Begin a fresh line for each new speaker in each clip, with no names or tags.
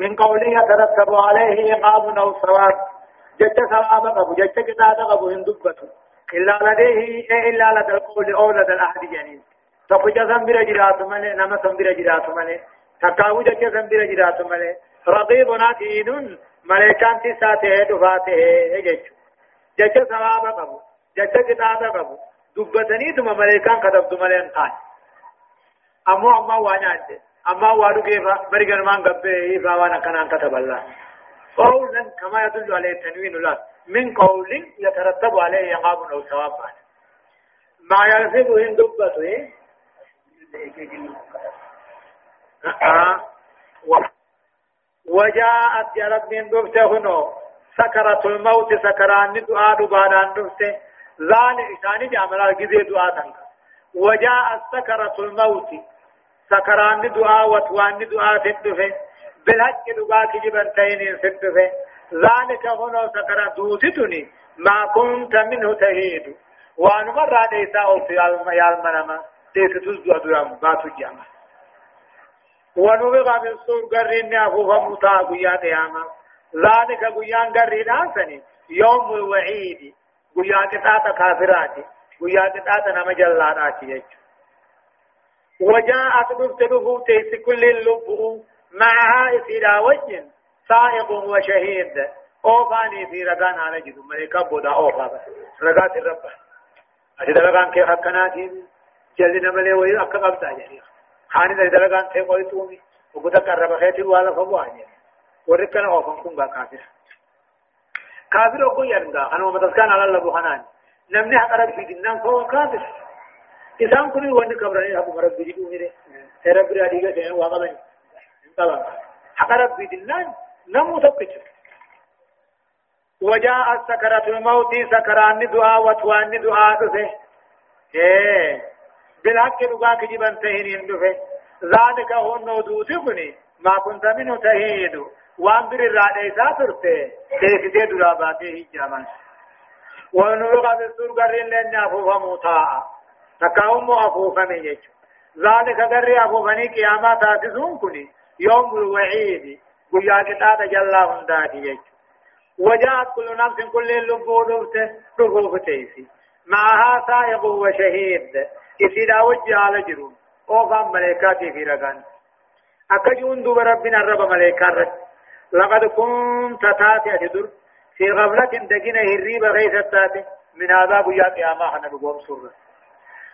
من قوله يترتب عليه إقام أو ثواب جت ثواب أبو جت كتاب أبو هندبته إلا لديه إلا لدى القول أو لدى الأحد جنين. تقوجا سنبرا جرات مالي نما سنبرا جرات مالي تقاو جت سنبرا جرات مالي رقيب عتيد ملائكان تساته دفاته جت جت ثواب أبو جت كتاب أبو دبتني ثم ملائكان كتبت ملائكان قال أمو أما وأنا عندي أما وارو كيفا بريغن مان قبه إفا وأنا كان كتب الله قولا كما يدل عليه التنوين الله من قول يترتب عليه عقاب أو ثواب ما يلفظه إن دبته آه. وجاءت يا رب من دبته هنا سكرة الموت سكران دعاء دبانان دبته ذان إساني جاملا جزي دعاء وجاءت سكرة الموت سكران دعاء وتوان دعاء تدفه بالحق دعاء كجبن تين تدفه ذلك هنا سكرة دوتتني ما كنت منه تهيد وان مرة ليس أو في المنما ليس تزدو أدوام باتو جامع ونبغى سور قرين أفوف مطا قيا قياما ذلك قيان قرين آسني يوم الوعيد قيا قطعة كافراتي قيا قطعة نمجلاناتي يجو وجاءت دفت دفوت كل اللب معها إسيرا وجه سائق وشهيد. أوفاني في رقان على جدو ملكا بودا أوفا رقات الرب. أجد رقان كيف حقناتي جلنا ملي وي أكا قبضا جريخ خاني دا رقان كيف ويتومي وقد قرب خيتي والا فبواني ورقنا أوفا كنغا كافر. كافر أكو يرنغا أنا ومتسكان على الله بخنان نمني حقرب في دنان فهو كافر. إسان كني وان كبرني أبو مرب بيجو ميري رب راديغا سين واقبني طبعا حق ربي دلان نمو تبكت وجاء سكرة الموت سكران دعاء وتوان دعاء دفه إيه بالحق دعاء كجبا تهين دفه ذلك هو النودوت كني ما كنت منه تهيد وان در الرادة ساترته تيكتي دراباته جامان ونوغا بالسور قرين لن أفوفا مطاعا تكاوم أفوفا من يجو ذلك قرر أفوفني قيامات آتسون كني يوم الوعيد قيا كتاب جل هنداتي يجو وجاءت كل نفس كل اللبو دفت رفوف تيسي معها سائق وشهيد إسيدا وجه على جرون أوفا ملائكاتي في رغان أكجون دوب ربنا رب ملائكات لقد كنت تاتي أتدر في غفلة دقنا هريب غيث تاتي من عذاب يا قيامة حنا بقوم سر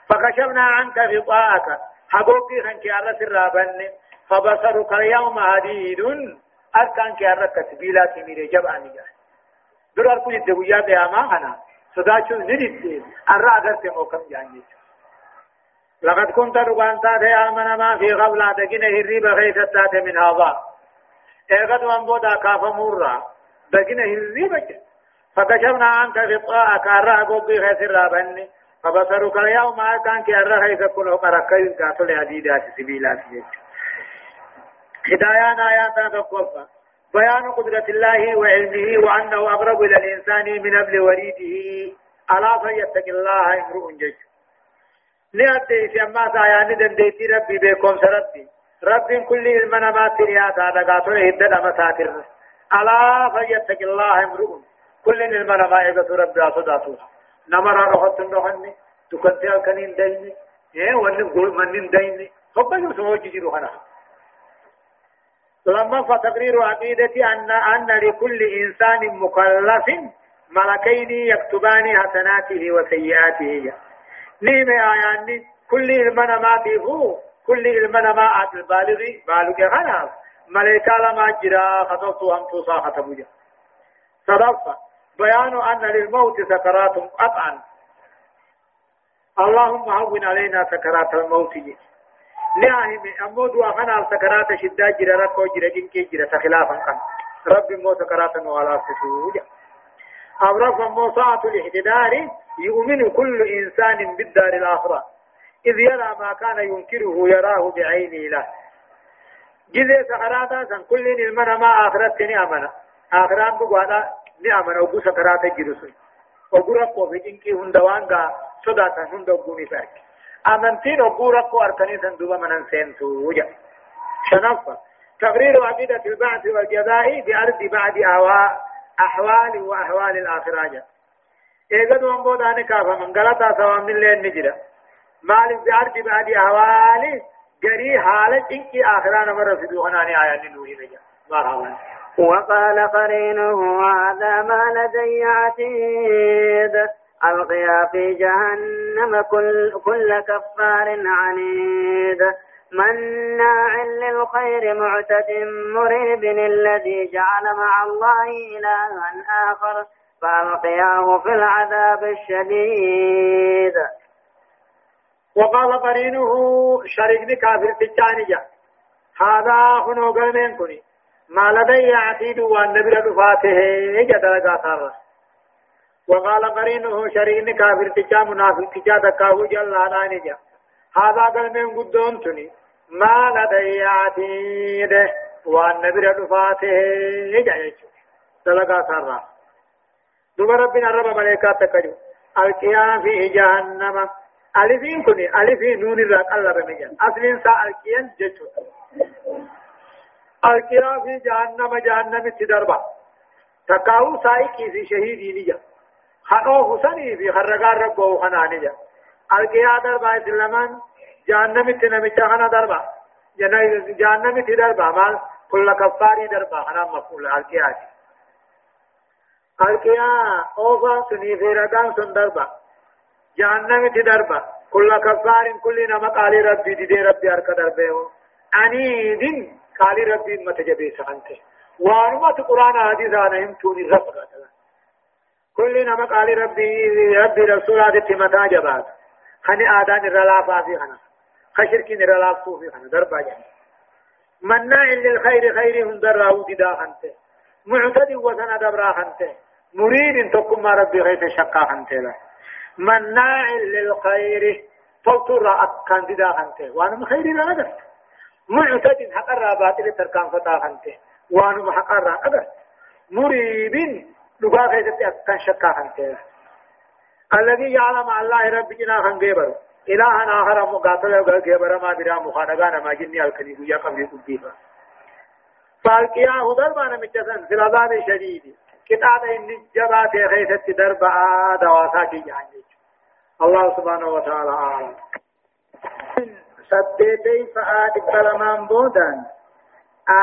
فكشفنا عنك غطاءك. حقوقي خنك على سرابن فبصرك اليوم حديد أركان كي أرك سبيلا تمير جبع نجا در أركو جد ويا قياما أنا. صداشو ندد أرى أغرت موكم جانجي لقد كنت رقان تاتي آمن ما في غبلا دقين هريب غيث تاتي من هذا. إغد وانبودا كاف مرة دقين هريب فكشفنا عنك غطاءك. أرى قبي غيث الرابن فبصرك اليوم أركان كي أرى غيث كله قرقين قاتل عديدات سبيلا تمير هدايان آيات تقوفا بيان قدرة الله وعلمه وأنه أقرب إلى الإنسان من قبل وريده. ألا فيتق الله امرؤ جج لأدي في أما سايان دنديتي ربي بكم سربي رب كل المنامات رياتا دقاتو هدد أمساتر ألا فيتق الله امرؤ. كل المنامات ربي أصداتو نمر رخص نخني تكنتي الكنين ديني. إيه ونن من ديني. خبا يسمو جيجي رخنا لما فتقرير عقيدتي أن أن لكل إنسان مكلف ملكين يكتبان حسناته وسيئاته. نيم آيان كل المنامات هو كل المنامات البالغ بالغ خلاص. ملائكة لما جرا خطبت أم توصى خطبوجا. صدفة بيان أن للموت سكرات قطعا. اللهم هون علينا سكرات الموت. نعم أمود وأخنا سكرات شدة جرى ركو جرى جنكي جرى تخلافا كان رب مو سكرات وعلى ستوجة أبرف مو ساعة الاحتدار يؤمن كل إنسان بالدار الآخرة. إذ يرى ما كان ينكره يراه بعينه له. جزء سكراتا سن كل المنا ما آخرت نعمنا. آخران بقوانا نعمنا وقو سكرات جرسون وقو رقو في جنكي هندوانغا صداتا هندو نفاك أمنتين وقورك وأركني سندوبا من سنتو وجا شنفة تقرير عقيدة البعث والجزاء بأرض بعد أحوال وأحوال الآخرة جاء إيقظ من بود أنا كافة من غلطة سواء من لين نجرة مالك بأرض بعد أهوال جري حالة إنك آخران مرة في دوخناني آيات نوهي نجا مرحبا
وقال قرينه هذا ما لدي عتيد. ألقيا في جهنم كل, كل كفار عنيد. مناع للخير معتد مريب الذي جعل مع الله إلها آخر. فألقياه في العذاب الشديد.
وقال قرينه شريك كافر تجاني هذا هنو قلمين كني ما لدي عتيد والنبي رفاته جدل قاثر وقال قرينه شريك كافر تجا منافق تجا دكاه جل نجا هذا قلمين قدون تني. ما لدي عتيد والنبي رفاته جايش دلقا سرا دوب ربنا رب ملائكات تكجو. القيام في جهنم. ألفين كني ألفين نون الرق الله رمجان أصلين سا القيام جيشو القيام في جهنم جهنم تدربا تقاو سائقي في شهيدي نجا خنو حسني في خرقار ربه خناني جا القيام دربا إسلامان جهنم تنمچا خنا دربا جهنم تدربا مال كل كفاري دربا خنا مفعول القيام القيام اوفا سني فيردان سن دربا جهنم تدربا كل كفار كل نما قال ربي دي ربي ارك دربه اني دين قال ربي متجبي سانته وانما القران حديث أنا هم توني رب كل نما قال ربي ربي رسول هذه متى جبات خني آدان الرلافة في خنا خشرك الرلافة في خنا دربا جاني مناع للخير خير هم دراو ددا خنته. معتد وسن دبرا خنته. مريد تقم ربي غيث شقا خنته له مناع للخير فوتر أكان ددا خنته. وأنا خير لا أدر معتد حق الرابات تركان فتا خنته وأنا حق الرابات مريب لغا غيث أكان شقا خنته الذي يعلم الله ربنا خنجبر إلها آخر مقاتل وغيبر ما برا مخانقانا ما جني الكنيب يا قبل قديفا فالقياه دربانا مجسن في العذاب الشديد. كتاب إن جبات خيثت دربا دواساكي جانجي الله سبحانه وتعالى أعلم. سبتي فآت كلمان بودان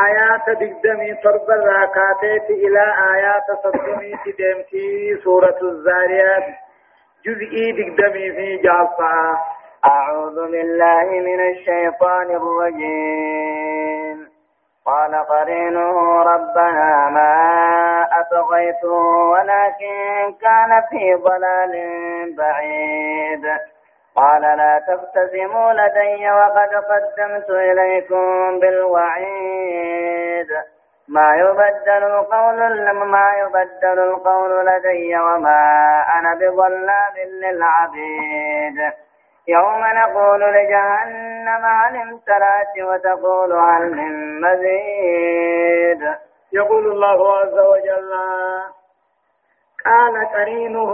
آيات دقدمي طرب الراكاتات إلى آيات صدمي تدمتي سورة الزاريات جزئي دقدمي في جعفة
أعوذ بالله من الشيطان الرجيم قال قرينه ربنا ما أطغيته ولكن كان في ضلال بعيد قال لا تبتسموا لدي وقد قدمت إليكم بالوعيد. ما يبدل القول ما يبدل القول لدي وما أنا بظلام للعبيد. يوم نقول لجهنم هل امتلأت وتقول هل من مزيد.
يقول الله عز وجل قال قرينه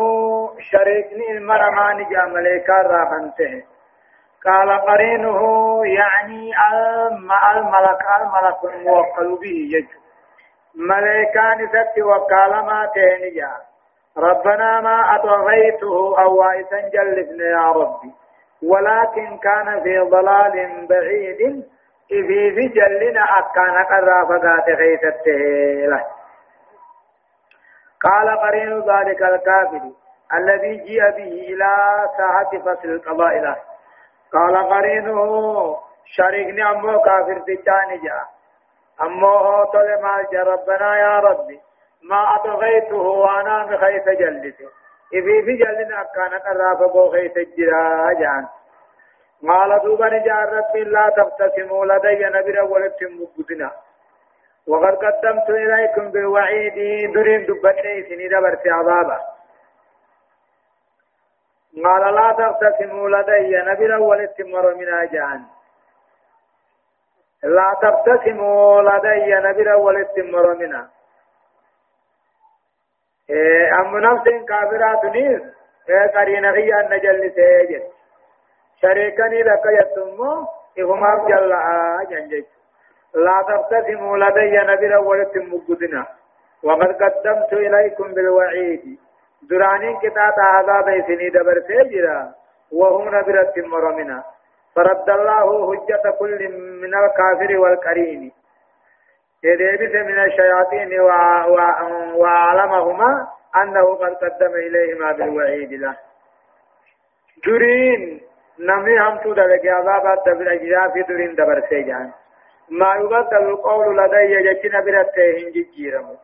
شريكني المرمان جاء ملائكة راحنته. قال قرينه يعني الملك الملك الموكل به يجب ملائكان ست وكالما تهنجا ربنا ما أطغيته أو وائسا جلفنا يا ربي. ولكن كان في ضلال بعيد إذ في جلنا أكان قرافقات غيثته له. قال قرين ذلك الكافر الذي جيء به إلى ساحة فصل القضاء له قال قرينه شريكني أمو كافر تجاني جاء. أمو طلع ما ربنا يا ربي ما أطغيته وأنا مخيف جلته إذا في جلنا كان قرافة بو خيت الجرا جان. قال دوبا نجار رب لا تقتسموا لدي نبرا ولتم مقدنا وقد قدمت إليكم بالوعيد درين دبتني سني دبرت عذابا قال لا تقتسموا لدي نبرا ولتم ورمنا جان لا تقتسموا لدي نبرا ولتم ورمنا أم نفس كافرات نيس قرين نجل سيجد شريكني لك يتمو إهما جل جنجج لا تبتسموا لدي نبي ولت مقدنا. وقد قدمت إليكم بالوعيد. درانين كتاب عذاب سني دبر سيجرا. وهم نبرة مرمنا فرد الله حجة كل من الكافر والكريم. يدبس من الشياطين وعلمهما أنه قد قدم إليهما بالوعيد له. درين نمي هم تو دلق عذاب دبر أجزاء في درين دبر سيجان. ما يبدل القول لدي جتنا برته جيرم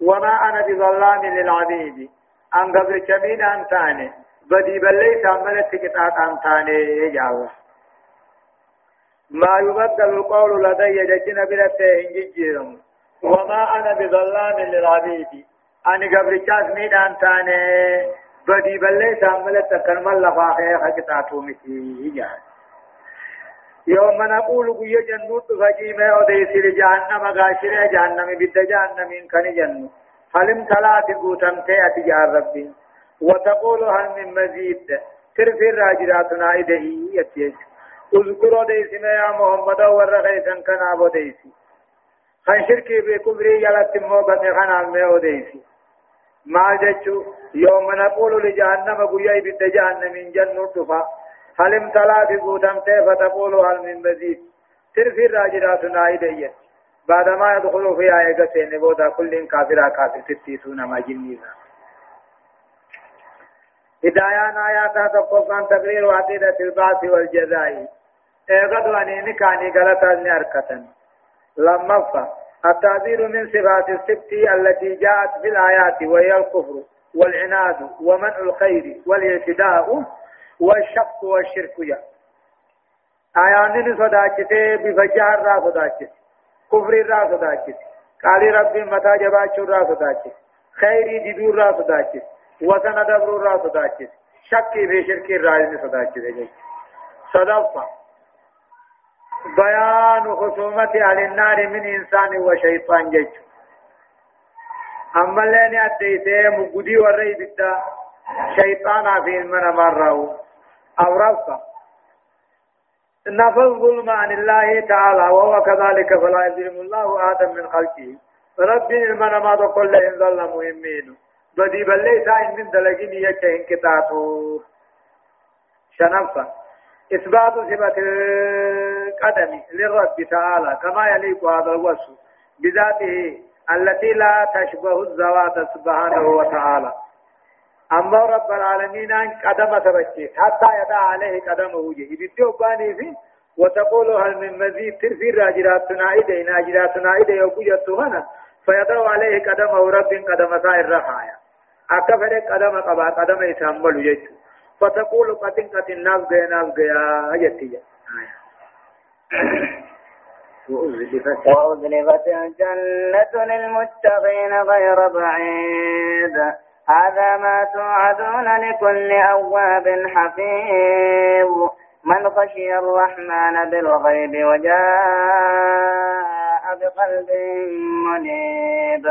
وما أنا بظلام للعبيد. أن قبل كمين أن تاني. بدي بلي تعملت كتاب أن تاني يجعل ما يبدل القول لدي جتنا برته جيرم وما أنا بظلام للعبيد. أن قبل كمين أن بدي بلي تعملت كلمة لفاقه حكتاتو مثي يجعل يوم نقول قوية جنوت فجيمة وديس لجهنم غاشرة جهنم بد جهنم كان جنو حلم ثلاث قوتم تأتي جار ربي وتقول هل من مزيد ترفي الراجراتنا إدهي يتيج اذكروا ديس يا محمد ورغيسا كان أبو ديسي خان شركي بكبري يلت موبت خان عمي ديسي ما جتشو يوم نقول لجهنم قوية بد جهنم جنوت فا هل امتلا في قوتم فتقول هل من مزيد؟ ترفي الراجرات نائدية بعدما يدخلوا في آية سين بودا كل كافر كافر تتيسون ما جنينا هدايان آيات تقفان تقرير وعقيدة البعث والجزاء. اغدو اني كاني غلطا نركتا لما فا التعذير من صفات الست التي جاءت في الآيات وهي الكفر والعناد ومنع الخير والاعتداء. والشق والشرك يا آيان صداچته بفجاه را صداچته كفر را صداچته قال رب متى جباچ را صداچته خيري ددور را صداچته وسن دبر را صداچته شك به شرك را صداچته صدفة بيان خصومة أهل النار من إنسان وشيطان جيش أما اللي أديته مقودي ورأي بدا شيطانا في من مرة أو رفع نفى الظلم عن الله تعالى وهو كذلك فلا يظلم الله آدم من خلقه. رب إلمنا ما تقول لهم ظل مهمين. بدي بل ليس من دلقين يجهن كتاته شنفة. إثبات صفة القدم للرب تعالى كما يليق هذا الوصف بذاته التي لا تشبه الزوات سبحانه وتعالى. أما رب العالمين أن قدم تبجي حتى يدع عليه قدمه جي بدي أباني في وتقول هل من مزيد ترفي راجراتنا إيدي ناجراتنا إيدي يوكو هنا فيدع عليه قدمه رب قدم سائر رفايا أكفر قدم قبا قدم يتحمل جيت فتقول قتن قتن جيا ناف جيا أجتي
وأزلفت الجنة للمتقين غير بعيد هذا ما توعدون لكل أواب حفيظ. من خشي الرحمن بالغيب وجاء بقلب منيب.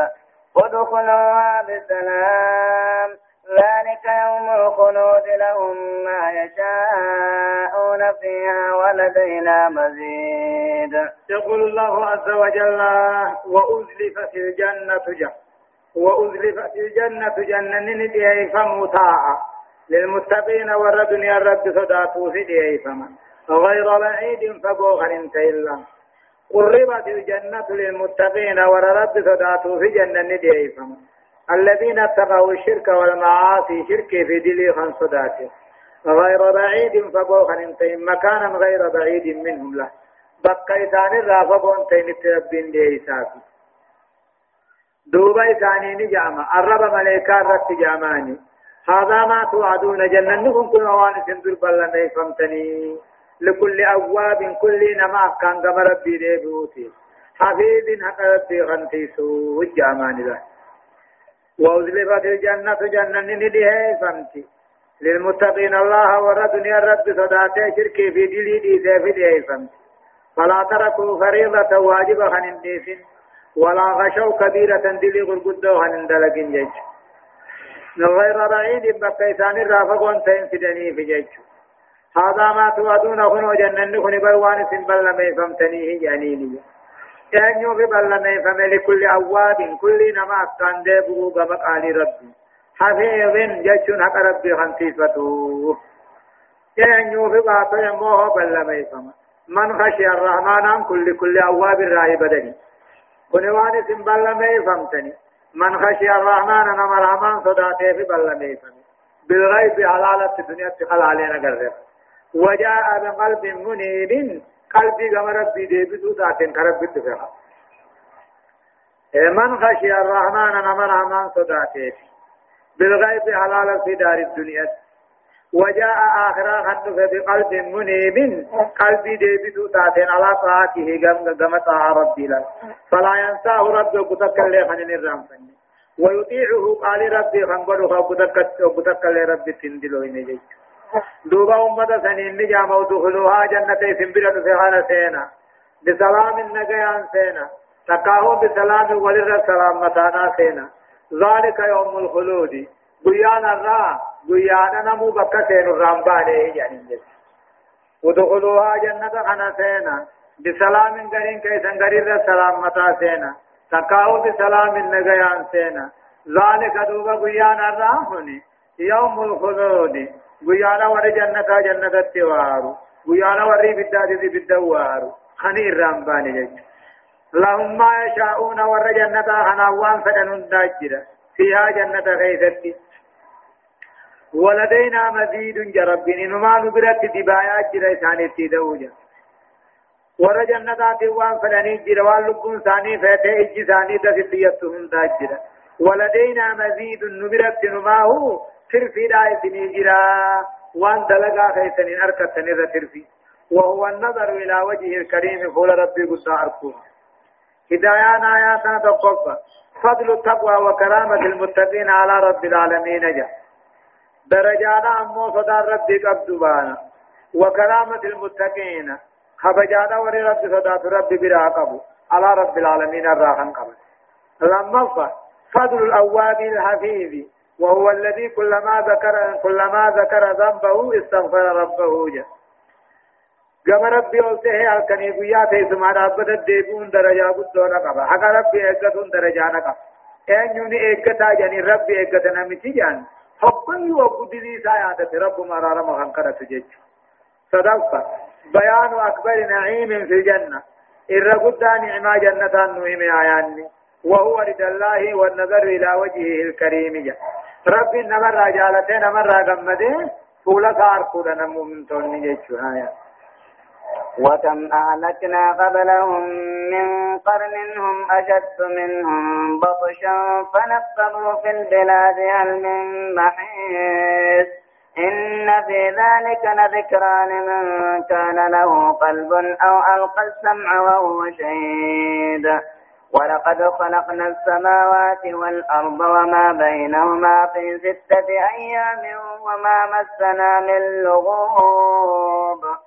ادخلوها بسلام. ذلك يوم الخلود لهم ما يشاءون فيها ولدينا مزيد.
يقول الله عز وجل وأزلفت الجنة جنة وأزلفت الجنة جنة نديه فمطاعة للمتقين والردن يا رب صداتو في غير بعيد فبوغ انت إلا. قربت الجنة للمتقين ورب صداتو في جنة فما. الذين اتقوا الشرك والمعاصي شرك في دلي خن صداته غير بعيد فبوغ انت مكانا غير بعيد منهم له. بقيتان الرافقون تين تربين ديه سافي دوبا إساني نجامة الرب ملائكة رت جاماني. هذا ما توعدون جنة كل موان سندر بلن فمتني لكل أواب كل نما كان كما ربي ديبوتي حفيظ حق ربي غنتيسو الجاماني ذا وأزلفت الجنة جنة نديه فمتي للمتقين الله ورد يا رب صداته شركي في دلي دي سيف ديه فمتي فلا تركوا فريضة واجبة خن ولا غشوا كبيرة دلي غرقدة وهن دلقين جيش غير بعيد بقيتان الرافقون تين فدني في جيش هذا ما توعدون خنو جنن خن بلوان سنبل لما فهمتنيه جانيني eenyu fi ballameyfame likulli awwaabin kulli nama akkaan deebi'uu gama qaalii rabbi hafiizin jechuun haqa rabbii hantiifatu eenyu fi baatoo immoo hoo ballameyfama man khashiya arrahmaan an kulli kulli awwaabin raayi badani kuni waan isin ballameyfamtani man khashiya arrahmaan nama rahmaan sodaatee fi ballameyfame بالغيب حلالة الدنيا حلالين أقرر وجاء بقلب منيب قلبي كما ربي ديبتو ساتين كرب الدفاع من خشي الرحمن نما رحمن صداته بالغيب حلالا في دار الدنيا وجاء آخر خنف بقلب منيب. قلبي ديبتو ساتين على طاعته كما طاع ربي له. فلا ينساه ربه كتك خنين الرحمن ويطيعه قال ربي خنبره كتك كتك ربي تندلو إنجيك دوبا أمة سنين نجام ودخلوها جنة سنبرة فيها سينا. بسلام النجيان سينا. تقاهو بسلام ولر السلام متانا سينا. ذلك يوم الخلود. بيانا الرا بيانا نمو بكا سين الرامباني يعني ودخلوها جنة خنا سينا بسلام غرين كيسن غرير السلام متا سينا تقاهو بسلام النجيان سينا ذلك دوبا بيانا الرا يوم الخلود گویانا ور جنتا جنتت وارو گویانا ور بدات بدت وارو خني الرامبان جج لهم ما يشاءون ور جنتا خنا وان فدن فيها جنة غيثت ولدينا مزيد جربين نما نبرت دبايا جرا ثاني تدوجا ور جنتا وان فدن جرا واللبون ثاني فته اج ثاني تسديتهم داجرا ولدينا مزيد نبرت نما هو ترفي لا إسني جرا وان دلقا خيسن أركتن إذا ترفي. وهو النظر إلى وجه الكريم قول ربي قصة أركوه هدايان آياتنا تقفى فضل التقوى وكرامة المتقين على رب العالمين جاء درجانا أمو صدار ربي قبضبانا وكرامة المتقين خبجانا وري رب صدات ربي براقبه على رب العالمين الراحن قبل لما فضل الأواب الحفيظ وهو الذي كلما ذكر كلما ذكر ذنبه استغفر ربه جاء كما ربي قلته الكني بيا في سما رب ديبون درجة قدونا قبا حق ربي اجتون درجة نقا ان يوني اجتا جاني ربي اجتا نمتي جان حقا وقدلي سايادة رب مرارا مغنقرة تجج صدقت بيان أكبر نعيم في الجنة إن قد نعما جنة نعيم آياني وهو رضا الله والنظر إلى وجهه الكريم جاء رب نمر رجالته نمر غمده فولا كار كودا نمو من توني جيچو آية
وكم أهلكنا قبلهم من قرن هم أشد منهم بطشا فنقبوا في البلاد هل من محيص. إن في ذلك لذكرى لمن كان له قلب أو ألقى السمع وهو شهيد. ولقد خلقنا السماوات والأرض وما بينهما في ستة أيام وما مسنا من لغوب.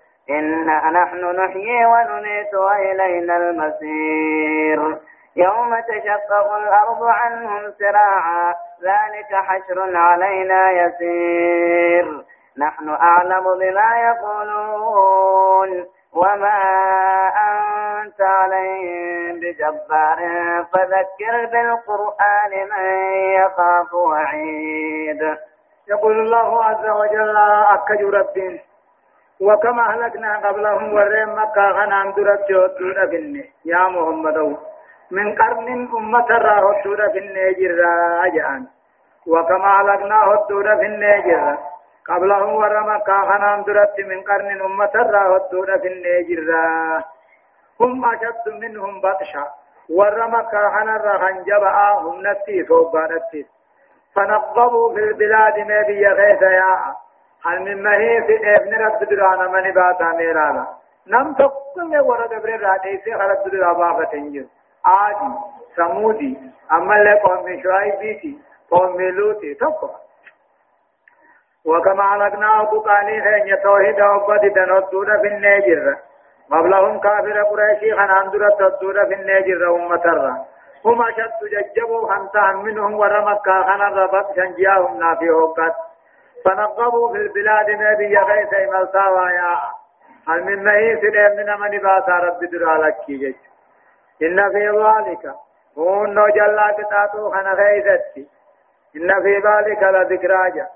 إنا نحن نحيي ونميت وإلينا المسير يوم تشقق الأرض عنهم سراعا ذلك حشر علينا يسير. نحن أعلم بما يقولون وما أنت عليهم بجبار. فذكر بالقرآن من يخاف وعيد.
يقول الله عز وجل أكج رب وكما أهلكنا قبلهم ورين مكة غنام درت جهدون بني يا محمد من قرن أمة راهدون بني جرا جان وكما أهلكنا هدون بني جرا قبلهم ورما كاخنام درت من قرن أمة راهدون في النجر هم أشد منهم بطشا. ورما كاخنا رهن جبعا هم نتي صوبانتي فنقبوا في البلاد ما بي غيث من مهي في ابن رب درانا من باتا ميرانا نم تقم ورد ابن رادي سي خرب درا بابا تنجر آدي ثمودي أما اللي قوم شعيبيتي قوم لوطي تقوى وكما علقنا أبو قالي خين توحيد أبد دنودون في النجر قبلهم كافر قريشي خنان درت تدون في النجر أمة الرّ هم أشد ججبوا خمسة منهم ورمكا خنا ربط شنجياهم نافي هوكات فنقبوا في البلاد نبي غيث ملتا يا. هل من مهي سلم من من باسا رب درالك كي إن في ذلك هون جل كتاتو خنا غيثتي إن في ذلك لذكراجا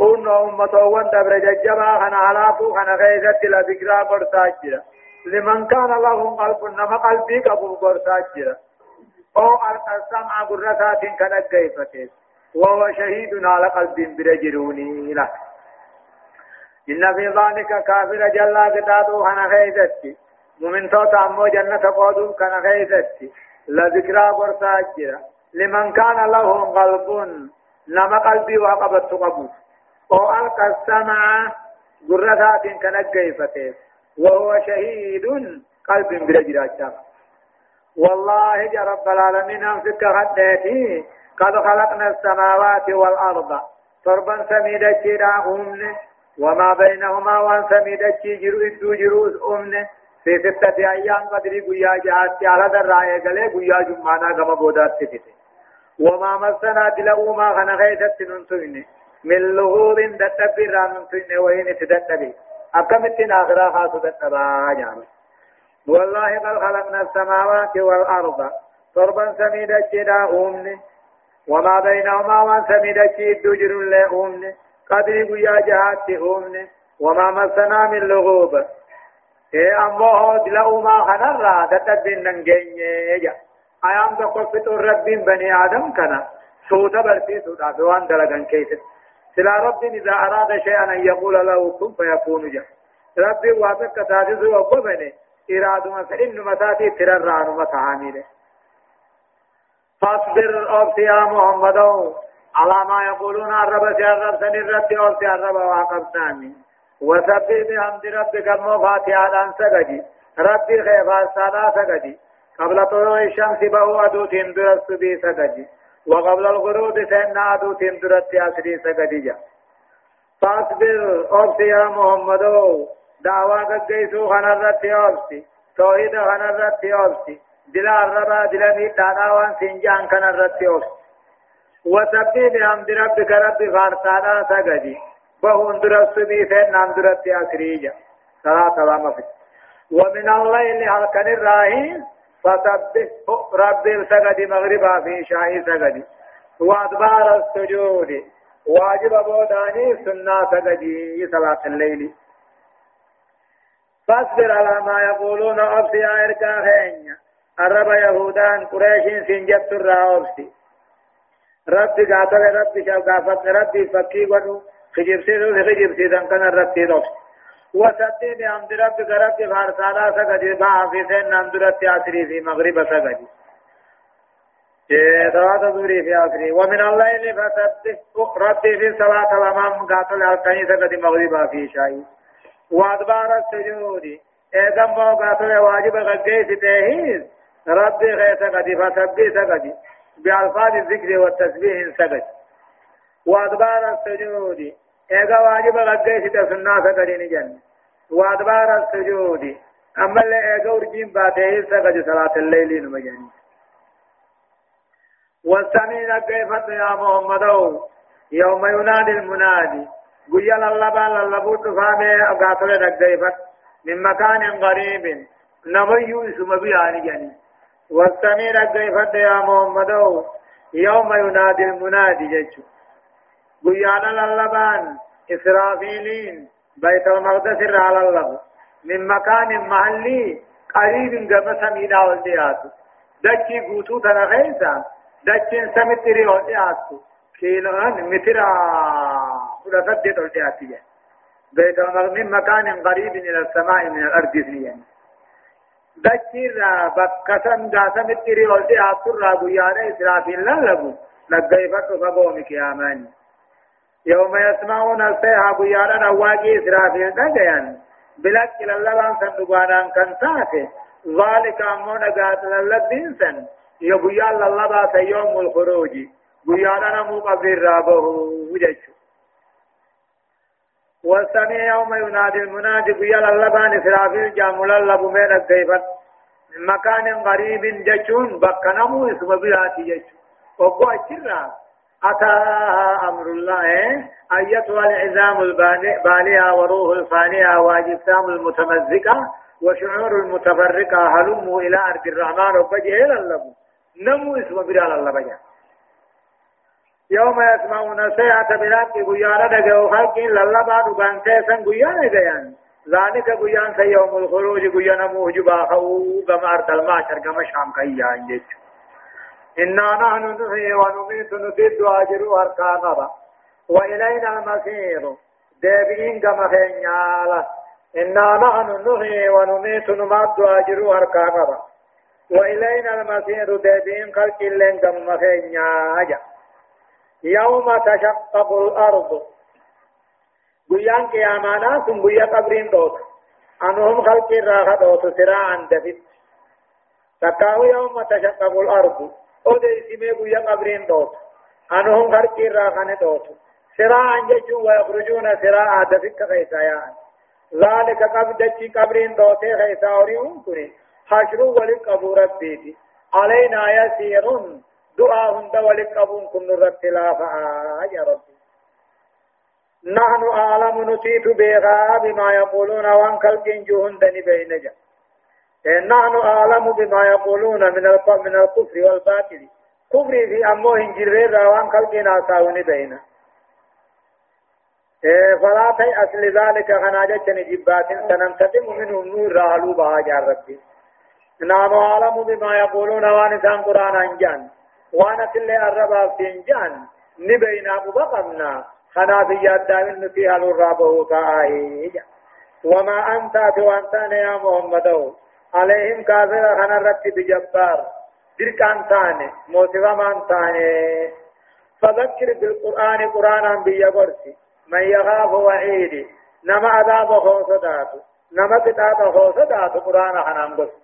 هون أمة وان دبر ججبا خنا علاقو خنا غيثتي لذكرا برساجرا لمن كان له قلب نما قلبي قبول برساجرا أو السمع قرسات كنقيفتين وهو شهيد على قلب برجروني له إن في ذلك كافر جل قدادو خنا خيزتي مؤمن توتا أمو جنة قودو كان خيزتي لذكرى برساجرة لمن كان له قلب نما قلبي وقبت قبو أو ألقى السمع قرسات كنقيفتين وهو شهيد قلب برجرات والله يا رب العالمين أنفك غدتي قد خلقنا السماوات والأرض. تربا سميدة جرا أمن. وما بينهما وان سميدة جرو إدو جروس أمن. في ستة أيام قدري قيا جهات على درائي قلي قيا جمعنا كما بودات تتت وما مسنا دلو ما خنا غيثت ننتوين من لغوب دتبير ننتوين وين تدتبي. أكمتنا آخرا خاصة دتبا جامل والله قد خلقنا السماوات والأرض. تربا سميدا جدا أمني وما بينهما وان سميدا جد جر لأمني قدر قيا جهات أمني وما مسنا من لغوب. إيه أمه دلأ ما خنرا. تتبين ننجين يجا أيام تقفت رب بني آدم كنا. سوتا برسي سوتا. فوان دلقن كيست سلا رب إذا أراد شيئا أن يقول له كن فيكون جا ربي واسك تاتي وقبني. إرادما فإن مساتي ترران متعامله فاصبر أوفي يا محمد. على ما يقولون الرب سيرب سنرد أوفي الرب وعقبتاني وسبح بحمد ربك المفاتيح الآن سجدي. ربي خيفا السالا سجدي. قبل طلوع الشمس بهو أدوت درست بي سجدي. وقبل الغروب سنة أدوت درست أسري سجدي. فاصبر أوفي يا محمد. دعوا قديسو خنرت يوبسي توحيد خنرت يوبسي دلا الربا دلا ميتانا وان سنجان خنرت يوبسي وسبي بحمد ربك رب فارتانا سجدي وهم درست بي فين نام درست أسريجا. صلاة الله ومن الليل هل كان الراهين فسبح رب سجد مغربا في شاهي سجدي وأدبار السجود. واجب بوداني سنة سجدي صلاة الليل. فاصبر على ما يقولون أبسي آيركا خينيا الرب يهودان قريش سنجت الرأوبسي ربي قاتل ربي شوقافت ربي فكي ونو خجب سيدو خجب سيدن كان ربي دوس وسدي ربك ربي فارسالا سقدي. سن نمد ربي عصري في مغرب سقدي. صلاة ظهري في آخره ومن الليل فسبح ربي في صلاة الأمام قاتل الكنيسة قد مغربا في شاي. وأدبار السجود. اذا ما قاتل واجب غقيت تهيز. ربي غيث قدي فسبي سقدي. بألفاظ الذكر والتسبيح سقد وأدبار السجود. إذا واجب غقيت تسنى سقدي نجن. وأدبار السجود. أما اللي إذا ورجين باته سقد صلاة الليل نمجاني والسمين كيف يا محمد. يوم ينادي المنادي. قيا للبا للبوت فامي أقاتل دقيفت من مكان قريب. نبي اسم بياني جني والسمير دقيفت يا محمد يوم ينادي المنادي جيشو قيا للبان إسرافيلين بيت المقدس على الله من مكان محلي قريب قم سمينا والدياتو دكي قوتو تنغيسا دكي سمتري والدياتو كيلوان مترا كل سد تلتاتي بيت من مكان قريب إلى السماء من الأرض فيا دكير بكسم جاسم التري ولدي أكثر رابو يانا إسرافيل لا لبو لقيفت فقومك يا ماني يوم يسمعون السيحة بيانا نواجي إسرافيل دقيان بلك إلى اللبان صندوقانا كنتاته ذلك أمونا قاتل للدين سن يبيا لله يوم الخروج بيا لنا مقبر رابه وجه والسميع يوم ينادي المنادي بيا لله بان إسرافيل جامل الله بمين الزيفت من مكان غريب جشون بكنمو اسم بلاتي جشون وقوة جرا. أتى أمر الله أيتها العزام البالية وروح الفانية واجسام المتمزقة وشعور المتفرقة هلموا إلى أرض الرحمن وبجه إلى اللبو. نمو اسم برال الله بجه يوم يسمعون سيئة بلاك قيانا دقوا خلق للبا دقان سيسا قيانا ديان ذلك قيان سيوم الخروج قيانا موجبا خو كما أرض المعشر كما شام قيان إنا نحن نحيي ونميت نسد واجر أركاننا وإلينا المسير دابين كما خينيالا. إنا نحن نحيي ونميت نمد واجر أركاننا وإلينا المسير دابين خلق اللين كما خينيالا. يوم تشقق الأرض. بيان قيامانا ثم بيا قبرين دوت. أنهم خلق الراحة دوت سراعا دفت. تكاو يوم تشقق الأرض. ودي سمي بيا قبرين دوت. أنهم خلق الراحة دوت. سراعا ججوا ويخرجون سراعا دفت خيسايا ذلك قبضتي قبرين دوت خيسا وريهم كني حشروا ولقبوا ربيتي علينا يسيرون. دعاء هند ولك أبون كن رب لافا يا ربي. نحن أعلم نتيت بيغا بما يقولون وان كالكين جوهن دني بينجا. نحن أعلم بما يقولون من من الكفر والباطل. كفر في أمو هنجر وان كالكين آساوني بينا. فلا تيأس لذلك خناجة نجبات سنمتدم منهم نور رالو بها جار ربي. نحن أعلم بما يقولون وان سان قرآن أنجان. وأنا كل الربا فينجان نبينا بقمنا خنا في الدائم فيها الرابه كاهي وما أنت وأنت يا محمد عليهم كافر خنا رتي بجبار. درك أنتاني موسيقى ما أنتاني فذكر بالقرآن قرآنا بيغرسي من يخاف وعيدي نما عذاب خوصداتو نما كتاب خوصداتو قرآن خنام قرسي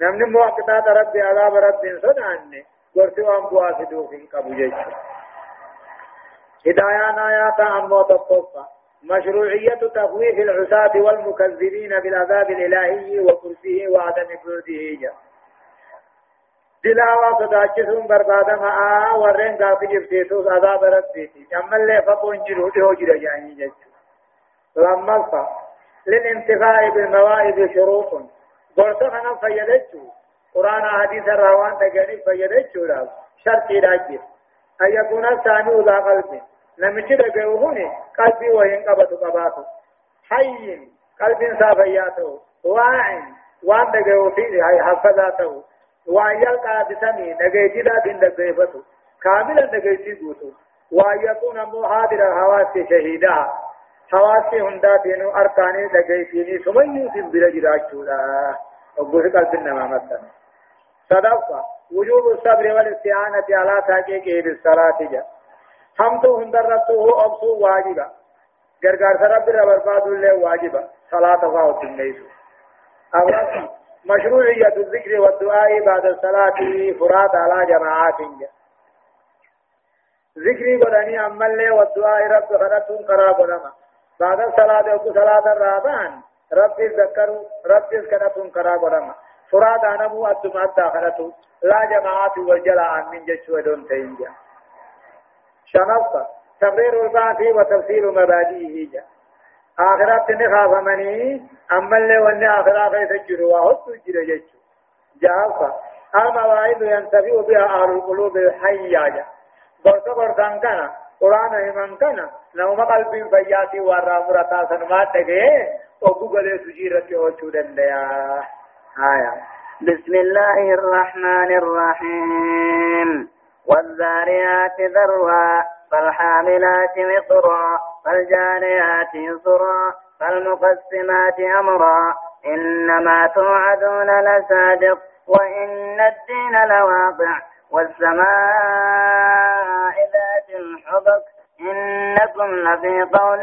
نمني موقتات ربي عذاب ربي صدعني قرتي وان بواسدو في قبو جيش هدايان آيات أمو تقصى مشروعية تخويف العصاة والمكذبين بالعذاب الإلهي وكرسه وعدم جاء دلاوا صداچسون بربادا ما ورين غافي جفتيسوس عذاب ربيتي اما اللي فقون جرو ديو جرا جاني جچ لما فا للانتفاع بالمواعظ شروط قلت أنا فيدچو قرآن حديث الروان تجاني فيده چورا شرط راجي أن يكون الثاني ذا قلب نمشي دقوهوني قلبي وين قبط قباطه حي قلب صافياته واعي وان دقوه فيه هاي حفظاته وان يلقى بسمي نقيتي لا دين دقيفته كاملا نقيتي قوته وان يكون مو حاضر الحواس شهيدا حواسي هنداتين أركاني دقيتيني سميوت بلا جراجولا وقوه قلب النما مثلا صدقة. وجوب الصبر والاستعانة على تحقيقه بالصلاة جاء. حمد هندرته أبسو واجبا غرغر رب برباد الله واجبا صلاة فاوت النيس أولا مشروعية الذكر والدعاء بعد الصلاة فراد على جماعات جاء. ذكري بدني أمل والدعاء رب خرطون قراب لما بعد الصلاة وكو صلاة الرابان. رب ذكروا رب ذكرتون قراب لما فراد أنا مو أتم أتاخرته لا جماعات والجلاء من جش ودون تينجا شنفة تبرير البعث وتفسير مبادئه جا آخرات نخاف مني أما اللي واني آخرات يتجروا وهو تجر جش جافة المواعظ ينتفع بها أهل القلوب الحية جا برت برتان كان قرآن همان كان نوم قلب فياتي ورا مرتا سنمات تگه وقو قلے سجیرت أو چودن دیا
آية. بسم الله الرحمن الرحيم. والذاريات ذروا فالحاملات مقرا فالجاريات يسرا فالمقسمات أمرا. إنما توعدون لصادق وإن الدين لواقع والسماء ذات الحبك. إنكم لفي قول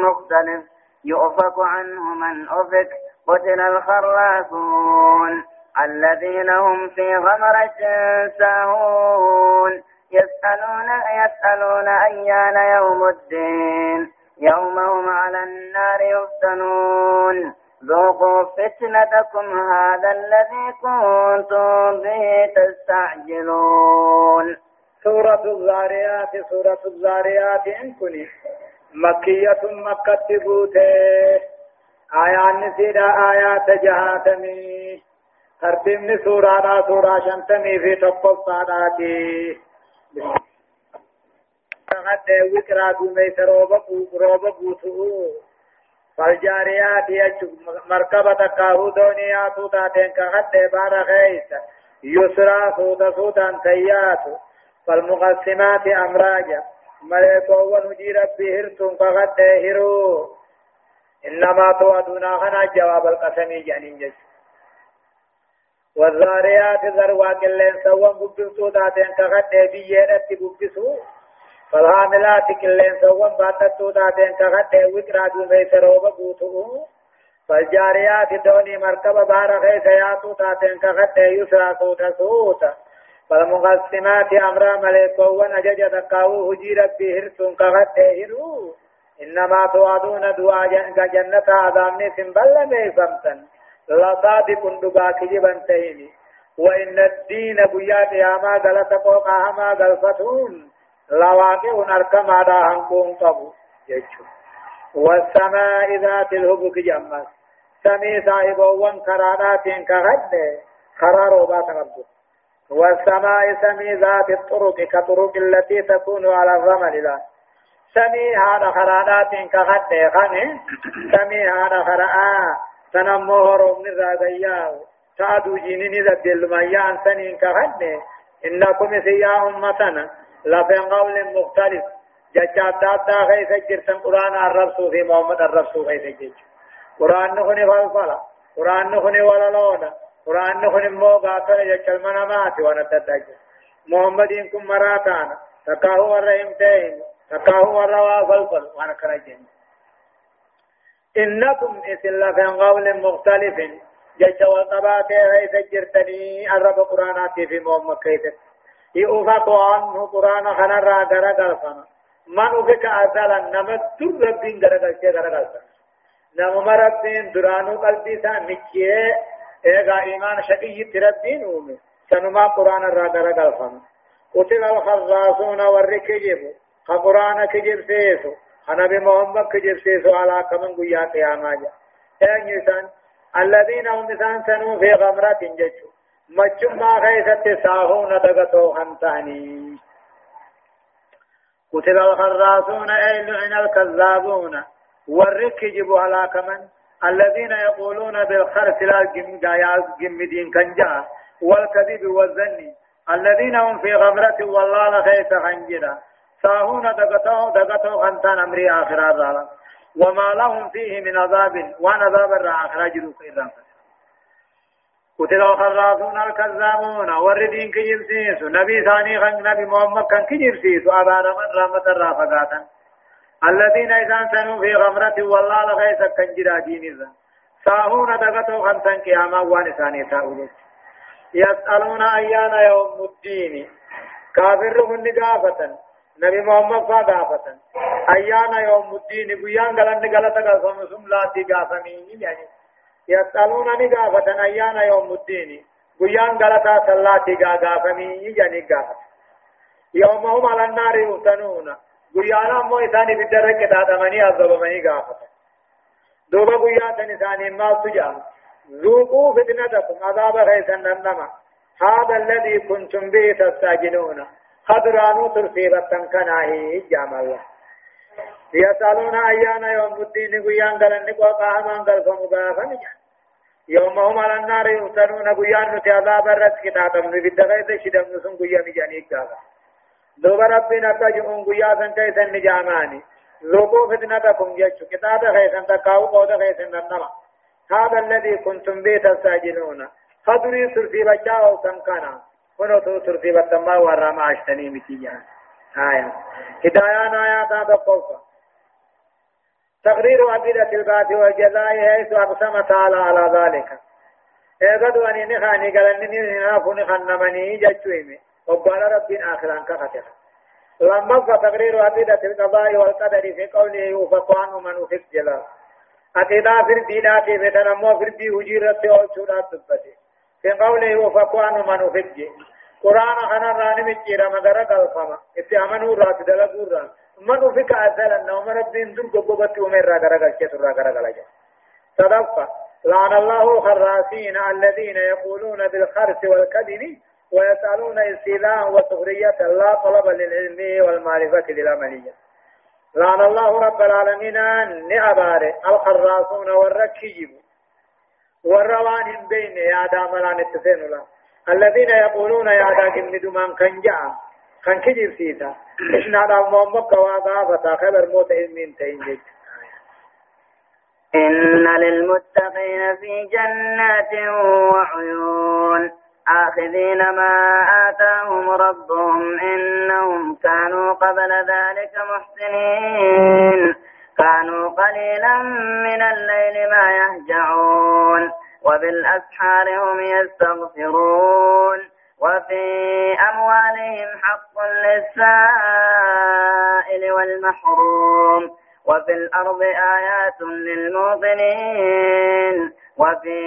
مختلف يؤفك عنه من أفك. قتل الخراسون الذين هم في غمرة ساهون. يسألون يسألون أيان يوم الدين. يوم هم على النار يفتنون. ذوقوا فتنتكم هذا الذي كنتم به تستعجلون.
سورة الزاريات سورة الزاريات إن كني مكية مكة بوته آيات نسيدا آيات جهاتمي ترتيبني سورة سورة شنتمي في تقف صاداتي قد وكرا دومي روبا بوتو فالجاريات يجب مركبة كاهو دونيا توتا تنكا قد بار خيسا يسرا سودا سودا تياتو فالمقسمات أمراجا ملكو ونجي ربي هرتم فقد هرو إنما توعدون خنا جواب القسم جانين والذاريات ذروا كلين سوى قبسو داتين كغد بيّنت قبسو فالحاملات كلين سوى باتتو داتين كغد وكرا دومي سروب قوتو. فالجاريات دوني مركب بار خيس ياتو داتين كغد يسرا سوتا سوتا فالمقسمات أمرا ملكوان أجج تقاو هجي ربي هرسون كغد إنما توعدون دعاء جنة عذابني سنبل ميفمتن لصادق دقا كجبا تهيني. وإن الدين بيا قياما غلط قوقا هما غلفتون لواقع أركم على هنكون قبو. يجو والسماء ذات الهبك جمس سمي صاحبوان كرانات كغد. قرار بات ربك والسماء سمي ذات الطرق كطرق التي تكون على الرمل لا. سمي هذا خرانات كغد خانه سمي هذا خرآ سنمو هروم نزاقيا تعدو جيني نزد الميان سنين كغد إنكم سيا أمتنا. لفين قول مختلف. ججات دادا غيث جرتن قرآن الرب في محمد الرب غيث جج قرآن نخني فالفلا قرآن نخني وللونا. قرآن نخني موغا كل جچل منامات وأنا تتاج محمد إنكم مراتانا. تكاهو الرحيم تهيم تكاهو الروا فالفل وأنا كراجين إنكم إسلا في قول مختلف جج والطبات غيث جرتني الرب قرآنات في محمد كيتك يؤفق عنه قرآن خنرا غرغل فنا من أفك أزالا نمت در ربين غرغل شيء غرغل نم ربين درانو قلبي سا نكيه ايغا إيمان شقي تربين أومي. سنما قرآن را غرغل فنا قتل الخراسون والركجب قرآن كجب سيسو نبي محمد كجب سيسو على كمن قيا قياما جا إيه الذين هم مثلا سنو في غمرة ججو مجمع خيست ساهون دغتو خنتاني قتل الخراسون أي لعن الكذابون والركجب على كمن الذين يقولون بالخرس لا جم دين كنجا والكذب والذن الذين هم في غمرة والله خيس خنجرا ساهون دغتو دغتو خنتان أمري آخر الرالة وما لهم فيه من عذاب وان عذاب الرآخر جدو خيرا قتل الخرافون الكذابون وردين كجبسيس نبي ثاني خن نبي محمد كان كجبسيس أبانا من رحمة الرافقاتا الذين إذا سنوا في غمرة والله لغيث كنجرا دين إذا. ساهون دقتو خمسا قياما وان ثاني تاولت يسألون أيان يوم الدين. كافر من قافة نبي محمد فقافة أيان يوم الدين بيان قلن قلتا قلتا لا تقافني يعني يسألون نقافة أيان يوم الدين قيان غلطا صلاتي غافمي جاني غافة يوم هم على النار يفتنون قيانا مو إثاني بدرك تادمني عذبمني غافة دوبا قياتا إثاني ما سجا. ذوقوا فتنتكم عذاب غيثا النما هذا الذي كنتم به تستعجلون. خضرانو ترسيبة كناهي جام الله يسألون أيان يوم الدين قيان قلن نقوى من قلب مغافا يوم هم على النار يفتنون قيان نتي عذاب الرد كتاتم نبدا غيث شدم نسون قيان جانيك داغا دوبا ربنا تجمعون قيان سن كيسا نجاماني ذوقوا فتنتكم جيشو كتابة خيسا تقاو قوة خيسا ننما هذا الذي كنتم به تستعجلون. خدري سرسي بچاو سمكانا كنو تو سرسي بطمع ورما عشتني متيجان آية. هدايان آيات هذا قوفا تقرير أبدة البات والجزاء حيث أقسم تعالى على ذلك. اغدو أني نخاني قال أنني نخاف نخنمني جتويمي. وقال رب آخرا كفتح لما فتقرير عقيدة القضاء والقدر في قوله يوفق عنه من وفق جلال. عقيدة في الدين في بدن مو في الدين وجيرة أولشونا تبتي في قوله عنه من جلال قرآن خنا راني مجيرا مدرى قلقما اتعامنوا رات دلقوا رات من وفق أزل من الدين دل قبضت أمر را غرق الشيط را غرق الجا صدق لعن الله الخراسين الذين يقولون بالخرس والكذب ويسألون استيلاء وسخرية لا طلب للعلم والمعرفة للعملية لعن الله رب العالمين نعبار الخراسون والركيب والروان بين يا دام لا نتفين له. الذين يقولون يا دا جمد من كان جاء. كان كجيب سيتا. إحنا دا مومك وغافة خبر موت علمين تين
إن للمتقين في جنات وعيون. آخذين ما آتاهم ربهم إنهم كانوا قبل ذلك محسنين. كانوا قليلا من الليل ما يهجعون وبالأسحار هم يستغفرون وفي أموالهم حق للسائل والمحروم وفي الأرض آيات للموقنين وفي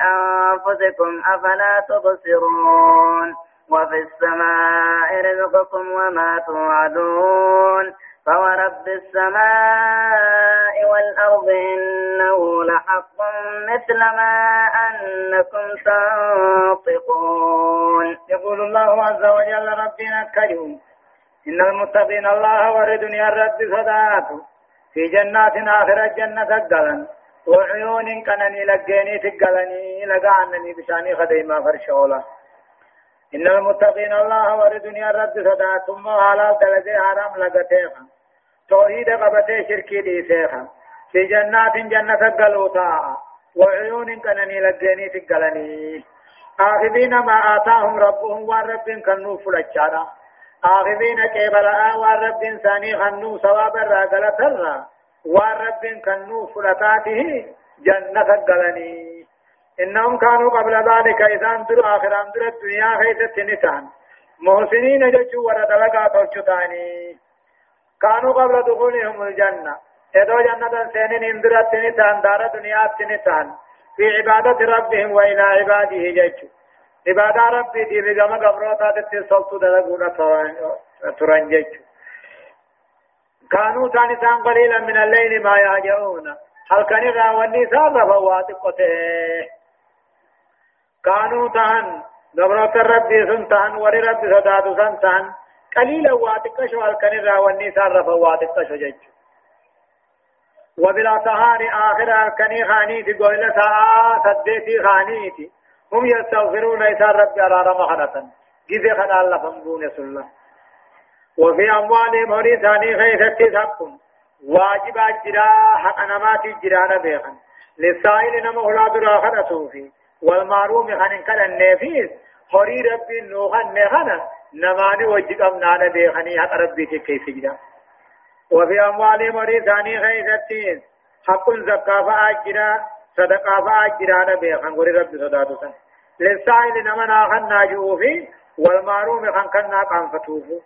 أنفسكم أفلا تبصرون وفي السماء رزقكم وما توعدون. فورب السماء والأرض إنه لحق مثل ما أنكم تنطقون.
يقول الله عز وجل ربنا كريم إن المتقين الله وردني الرب صداته في جنات آخرة جنة الجلن وعيون كنني لقيني تقلني لقعنني بشأني خديما فرشولا. إن المتقين الله وردني الرب صداتهم وحلال دلدي حرام لقتيخا توحيد قبتي شركي ليسيخا في جنات جنة القلوطا وعيون كنني لقيني تقلني. آخذين ما آتاهم ربهم والرب كنو فلچارا آخذين كيبلا والرب ثاني خنو ثواب الراقلة الرا والرب كنو فلتاته جنة القلني إنهم كانوا قبل ذلك إذا انظروا آخر انظر الدنيا خيثة نسان. محسنين ججوا ورد لقا توجتاني كانوا قبل دخولهم الجنة إذا جنة سينين انظرت نسان دار دنيا نسان في عبادة ربهم وإلى عباده ججوا عبادة ربي دي بجمع قبروتا تتصلت دلقونا تران ججوا كانوا تانسان قليلا من الليل ما يهجعون هل كان راوني سابا فواتقته كانوا تهن دبرات ربي سن تهن وري ربي صداتو سن تهن قليلا واتقشو هل كان راوني سابا فواتقشو جج وبلا سهار آخر الكني خانيتي قويلة ساعة سديتي خانيتي. هم يستغفرون إسان ربي على رمحنة جزي خنا الله فنبون سلم وفي أموالهم هني ثاني خيثتي سبكم واجب أجرا حق نمات جرانا بيخن للسائل نما أولاد راخنا صوفي والمعروم خن كان النفيس هري ربي نوخن نخنا نماني وجد أمنانا بيخني حق ربي كيف جرا وفي أموالهم هني ثاني خيثتي حق الزكاة فأجرا صدقاء فأجرانا بيخن قولي ربي صداتو سن. للسائل نما ناخن ناجوفي والمعروم خن كنا قنفتوفو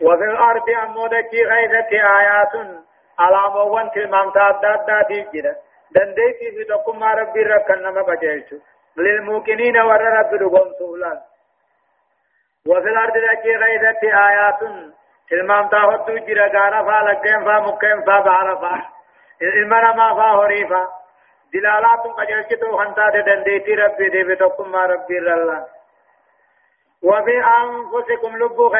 وفي الأرض أمودتي غيثة آيات. على موان تلمام تادادا تيجرا دنديتي في تقوم ربي ركن نما بجيشو للموقنين ور رب رقم سولان وفي الأرض تجي غيثة آيات. تلمام تاهدو جرا غارا فا لقين فا مكين فا بارا فا. المنا ما فا هريفا دلالات قجلتو خنتا دنديتي ربي دي في تقوم ربي رلان وفي أنفسكم لبو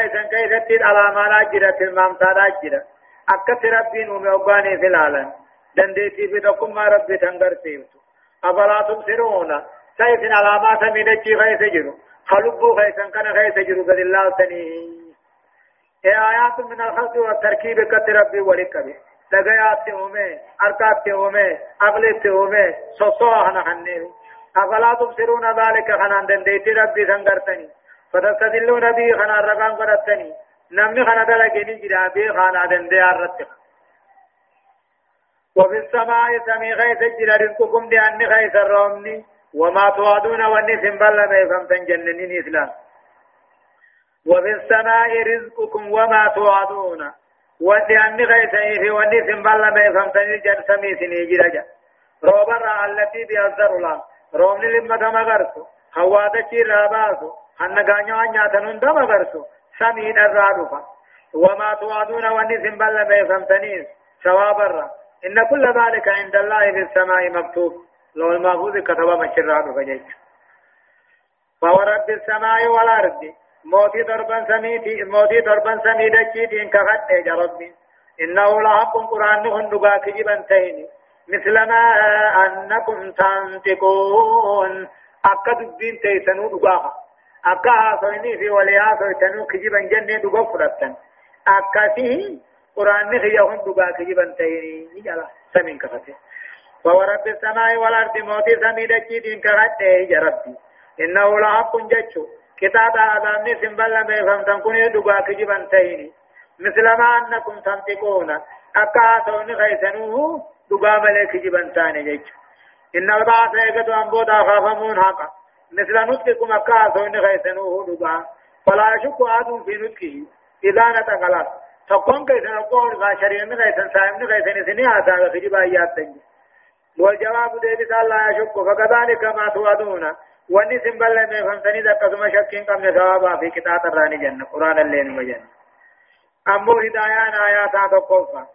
على ما لا جرى المام تالا جرى أكت ربين ومعباني في العالم. دنديتي في تقم ما ربي تنقر سيبتو أفلا تبصرون. سيف على ما سميدتي خيس جرو خلبو خيسا كان خيس جرو قد الله تنيه آيات من الخلق والتركيب كت ربي ولكبه دغيات اومه أركات اومه اغلت اومه سوسو هنا خنه افلا تبصرون ذلك خنان دنديتي ربي سنگرتني فتستدلون به خنا رقان قرأتني نمني خنا دلقيني جرا به خانا دندي الرتق وفي السماء سمي غيث جل رزقكم لأن غيث الرومني وما توعدون والنسم بل ما يفهمتن جننين إسلام وفي السماء رزقكم وما توعدون. ولأن غيث في والنسم بل ما يفهمتن جن سمي سني جرجا روبر التي بيأذر الله. رومني لما تمغرسو هوادتي راباسو هنغانيو أنياتنون تمغرسو سمين الرادفة. وما توعدون والنسم بل ما يفهمتنين ثواب الرب إن كل ذلك عند الله في السماء مكتوب. لو المحفوظ كتب مشرات فجيت فورب السماء والأرض موتي ضربا سميتي موتي ضربا سميدتي إن كفت يا ربي إنه لحق قرآن هندقا كجبا تيني مثل ما أنكم تنطقون أكا دبين تيسنو دقاها أكا هاسويني في وليها سويتنو كجبا جنة دقا فرطن أكا فيه قرآن هي هندقا كجبا تيني يلا سمين كفته فورب السماء والأرض موتي سميدتي إن كفت يا ربي. إنه لحق جتشو. كتاب آدم سنبلا بيفهم تنكوني دقا كجبا تيني مثل ما أنكم تنطقون. أكا سوني غيثنوه دقا ملك جبا تاني جيش إن البعث يقد أنبودا خافمون حقا. مثل نطقكم أكا سوني غيثنوه دقا فلا يشك آدم في نطقه. إذا نتقلت تقوم كيسن القول غاشرين غيثن سائم غيثن سني آسا خجبا إياد تنجي. والجواب ديبس الله يشك فكذلك ما توعدون. واني سنبال لما فهمتني ذكا شكين قبل ثوابا في كتاب الراني جنة قرآن الليل مجنة أمو هدايان آيات تقوفا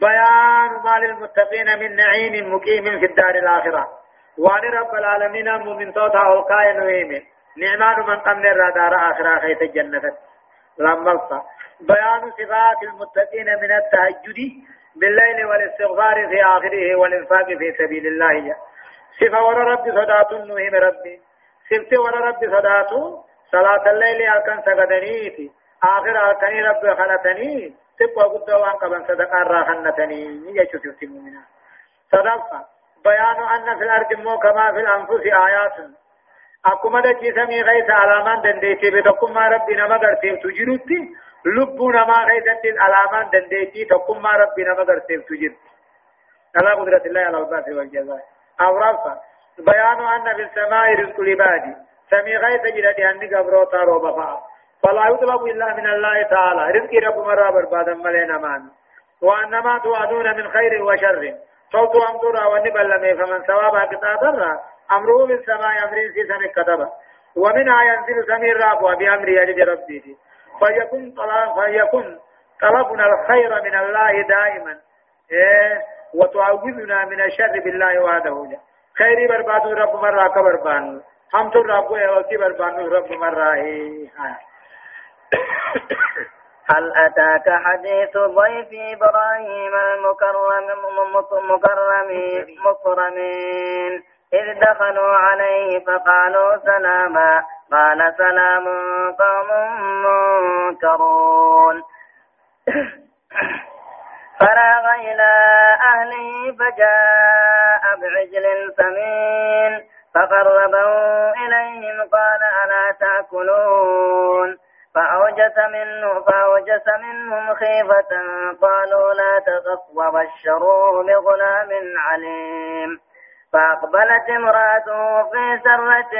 بيان ما للمتقين من نعيم مقيم في الدار الآخرة. وأن رب العالمين أمو من توتا القاية نويم نعمان من قمن الرادار آخرة خيط الجنة لما بيان صفات المتقين من التهجد بالليل والاستغفار في آخره والإنفاق في سبيل الله. صفة ورى رب صدات نوهم ربي. صفت ورى رب صدات صلاة الليل أكن سجدنيتي آخر أكني رب خلتني تبقى قد وان قبل صدق راخنتني. يجو سفت المؤمنين صدق بيان أن في الأرض مو كما في الأنفس آيات. سمي غيث علامان دنديتي بتقم ما ربي نما غرتيف تجرتي لبو نما غيثت علامان دنديتي تقم ما ربي نما غرتيف تجرتي على قدرة الله على الباس والجزاء أو رفع بيان أن في السماء رزق العباد سمي غيث جلد أني قبروتا روبا فا فلا يطلب إلا من الله تعالى رزق رب مرة بربادا ملينا مان وأنما توعدون من خير وشر صوت أمطر ونبل فمن ثوابها كتابا أمره بالسماء أمر سيسن كتبا ومنها ينزل سمير راب بأمر يجد ربه. فيكون طلب فيكون طلبنا الخير من الله دائما. إيه؟ وتعوذنا من الشر بالله وحده. خير برباد رب مرة كبربان هم تو رب وكي بربان رب مرة
هل أتاك حديث ضيف إبراهيم المكرم مكرمين؟ إذ دخلوا عليه فقالوا سلاما. قال سلام قوم منكرون. فراغ إلى أهله فجاء بعجل سمين. فقربه إليهم قال ألا تأكلون. فأوجس منه فأوجس منهم خيفة. قالوا لا تخف وبشروه بغلام عليم. فأقبلت امرأته في سرة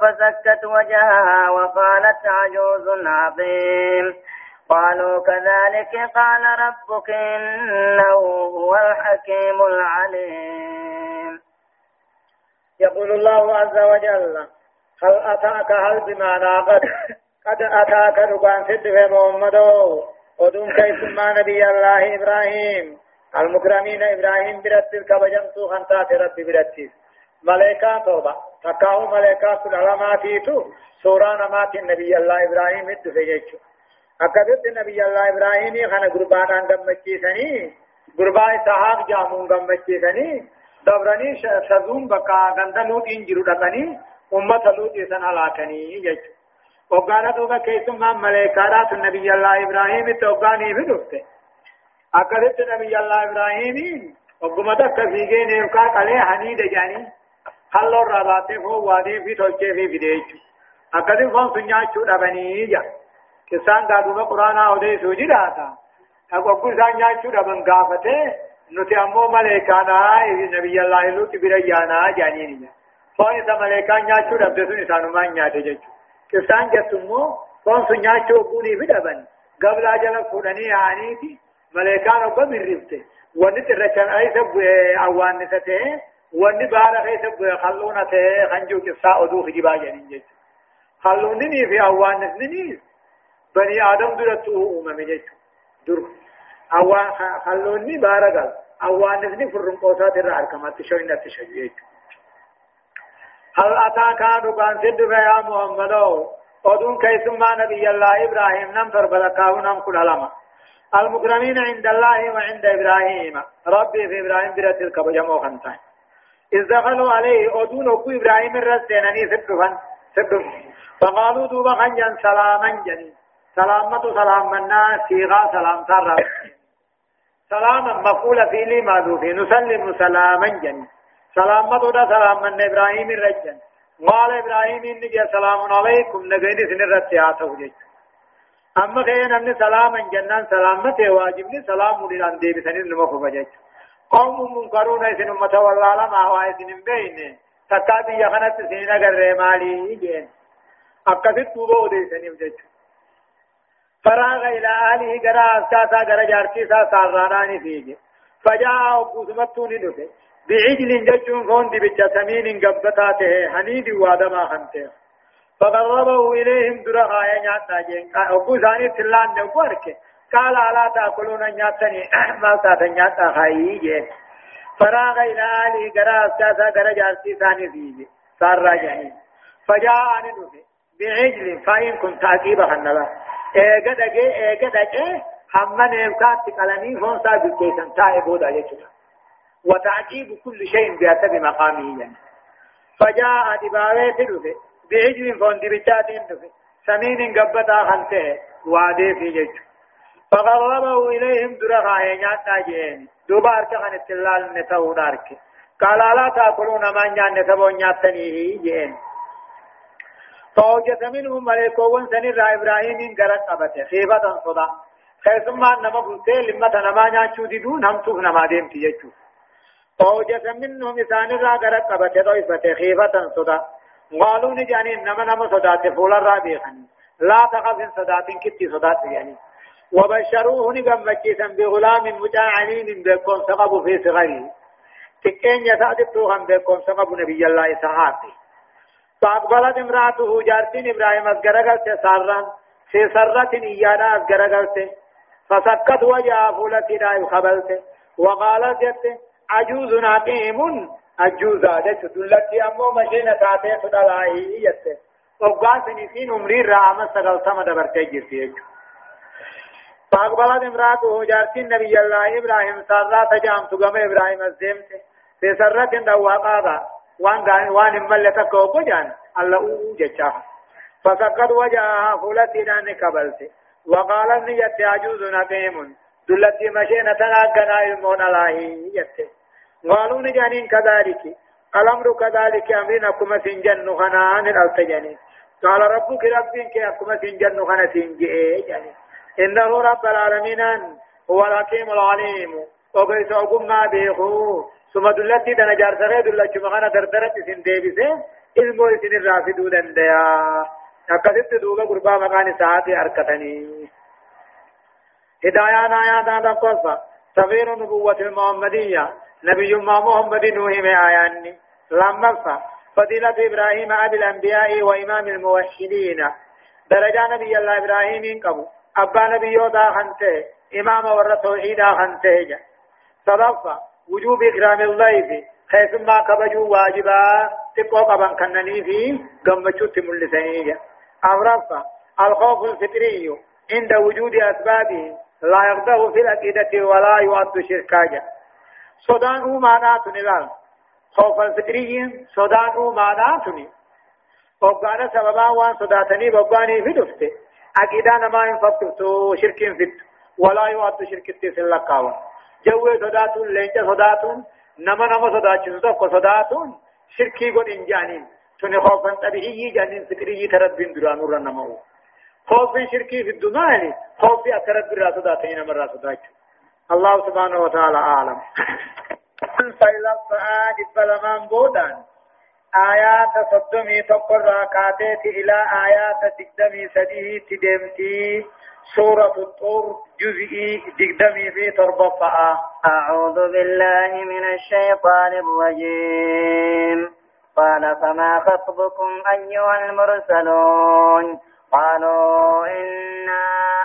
فسكت وجهها وقالت عجوز عظيم. قالوا كذلك قال ربك إنه هو الحكيم العليم.
يقول الله عز وجل هل أتاك هل بمعنى قد قد أتاك ربان سد محمد؟ ودون كيف ما نبي الله إبراهيم؟ المكرمين إبراهيم برتل كبجمتو خنتات ربي برتل ملائكة توبة. تكاو ملائكة كل علاماتيتو سورة نمات النبي الله إبراهيم الدفجيتو أكدت النبي الله إبراهيم خنا قربان عن غمچيسني قربان إسحاق جامون غمچيسني دبرني شزوم بقى غندلوت إنجرو دقني أمة لوت إسان هلاكني يجو وقانا دوغا كيسما ملائكارات النبي الله إبراهيم توقاني في دفته أكدت نبي الله إبراهيم وقمتا كفيقين يبقى قلي حنيد جاني حلو الرابطة هو وادي في توجه في فيديجو أكدت فان سنياچو دبني جا كسان قادوما قرآن أودي سوجي داتا أقول سان نياچو دبن غافته نتي أمو ملائكانا نبي الله لوط بريانا جانين فون إذا ملائكان نياتشو ربدتون إسانو ما نياتي جيجو كسان جتمو فون سنياتشو بوني فدبن قبل أجل فودني آنيتي ملائكان من رفته ونت الرشان أي سب أوان نسته ونت بارا أي سب خلونا ته خنجو كسا أدو خجبا جيجو خلونني في أوان نسنني بني آدم درتو أمم جيجو در أوان خلوني بارا قال أوان نسني فرن قوسات الرعركمات تشوين تشوين هل أتاك دكان سد يا محمد أدون كيسما نبي الله إبراهيم نم فربلكاه نم كل علما المكرمين عند الله وعند إبراهيم. ربي في إبراهيم برت الكبجم وخنتان إذ دخلوا عليه أدون أبو إبراهيم الرسينني سدفن سدف فقالوا دوبا خنجا سلاما جني سلامة سلام منا سيغا سلام سر سلاما مفعول في لي ماذوف نسلم سلاما جني سلام تودا سلام من إبراهيم الرجل قال إبراهيم إني سلام عليكم. نبيني سن الرتياته جيت اما كان ان سلام جنان سلامته واجبني سلام لله دي بسن المخ بجيت قوم منكرون اسن امه والله لما هو اسن بين تكاد يخنت سين غير مالي جين اكدت توبو دي سن جيت فراغ إلى اهله غرا أساسا غرا جارتي سا ساراناني فيجي فجاء ابو سمتوني دفه بعجل ججون فون دي بجا سمين قبطاته حنيد وادما خنته فقربه إليهم درها ينعتا جين. أبو ثاني تلان نقورك قال ألا تأكلون نعتني ما تاتا نعتا خايي جين. فراغ إلى آله قرى أسكاسا قرى جارسي ثاني فيه صار راجعين فجاء عن نفي بعجل فإن كنت تعقيبا خنبا. ايقا دقي ايقا دقي حمّن إمكان تقلني فون سابق كيسان تائبودا يجب وتعجيب كل شيء بحسب مقامه يعني. فجاء دباوي تدفه بعجل فوندبتات دفه سمين قبطا خلته وعده في جيش فقربه إليهم درخا ينعتا جين دوبار كان التلال نتو دارك قال لا تأكلون ما نعن نتبو نعتنيه جين فوجد منهم ملكوون سنر إبراهيم قرق قبته خيفة صدا خيثما نما بلته لما تنما نعشو دون هم توف نما ديم تيجو فوجس منهم إسان را غرق قبت طيفة خيفة صدا قالوا نجاني نما نما صدات فول الرابيخن لا تخف إن صدات كتي صدات يعني. وبشروه نقمكيسا بغلام مجاعنين بكم سقب في صغره تكين يسادتوهم بكم سقب نبي الله إسحاق فأقبلت امرأته جارتين إبراهيم أسقرقلت سارا في سرة إيانا أسقرقلت فسكت وجه فولتي لا يخبلت وقالت جت عجوز عقيم عجوزا جت دلتي أمو مشينة تاتي صدلاهي جت وقال سنسين عمري رامة سقل سما دبرتي جرتي يجو فأقبلت امرأته جارتي النبي الله إبراهيم سارة تجام تقام إبراهيم الزمت. في سرة دواقا وان قال وان ملتك وقجان الله أوه جتشاه فسقط وجهها فلتي دان كبلت وقال نيت عجوز عقيم دلتي مشينا تناقنا المون الله يته قالوا نجانين كذلك الأمر كذلك أمرنا كما سنجن خنان الالتجانين قال ربك ربك كما سنجن خنا سنجئ إنه رب العالمين هو الحكيم العليم وقيس أقوم بيخو ثم دلتي دنا جار سغي دلتي مغانا دردرت سن ديبسه علمو سن الرافدو دندیا اکدت دوغا قربا مغاني ساعتي أركتني هدايان آيات هذا قصة صغير نبوة المحمدية نبي ما محمد نوح من آياني. لما فضيلة إبراهيم أبي الأنبياء وإمام الموحدين. درجة نبي الله إبراهيم قبو. أبا نبي يودا خنته. إمام ور توحيدا خنته. صدفة وجوب إكرام الضيف حيث ما كبجوا واجبا. تقو قبا كنني في. قمشو تملسنية أمرفة الخوف الفطري. عند وجود أسبابه. لا يغضب في العقيدة ولا يؤد شركاجا صدان أو معنات نلال خوف الفطري صدان أو معنات وقال سببا وان صداتني بقاني في دفته. عقيدة نما ينفتو شرك فت ولا يؤد شرك في اللقاوة جو صداتون لنجا صداتون نما نما صداتون. تقو صداتون شركي قد انجانين تني خوفا طبيعي جانين فطري ترد درانور نمو خوف شركي في الدمال خوف أترد براسو داتين مراسو داتين الله سبحانه وتعالى أعلم فإلى الصعاد فلمان بودان آيات صدمي تقر كاتيت إلى آيات تقدمي سديه تدمتي سورة الطور جزئي تقدمي في تربطة
أعوذ بالله من الشيطان الرجيم قال فما خطبكم أيها المرسلون قالوا إنا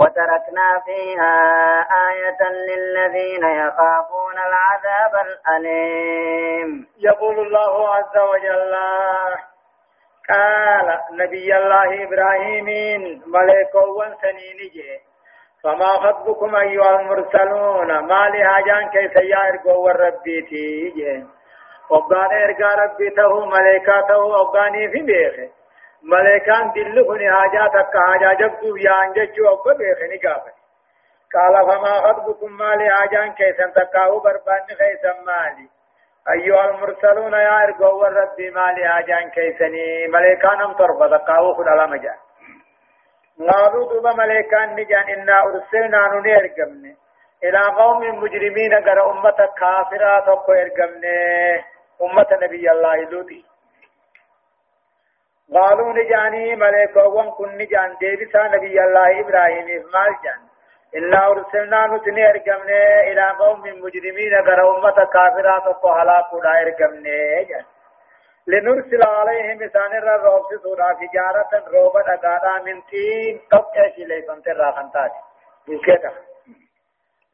وتركنا فيها آية للذين يخافون العذاب الأليم.
يقول الله عز وجل قال نبي الله إبراهيم ملك سنين فما خطبكم أيها المرسلون؟ ما لهاجان كيف يارقوا الربي تيجي. وقال إرقى ربي تهو ملكاته وقاني في بيخي ملائكان دلخني حاجاتك حاجة جبتو يا انججو أبا بيخني قافل قال فما خطبكم مالي حاجان كيسا تكاو بربان خيسا مالي أيها المرسلون يا إرقوا الرب مالي حاجان كيسني ملائكان ام طرفة تكاو خد على مجان قالوا دوبا ملائكان نجان إنا أرسلنا نني إرقمني إلى قوم مجرمين قر أمة كافرة تقو إرقمني أمة نبي الله لوطي قالوا نجاني ملائكة كن نجان ديبسا نبي الله إبراهيم إسماعيل جان. إلا أرسلنا نتني أرقمنا إلى قوم مجرمين غير أمة كافرات وهلاك لا أرقمنا جان. لنرسل عليهم إسان الروب سورة حجارة روبا أقادا من تين. قبع شلي فانتر خنتاج بكتا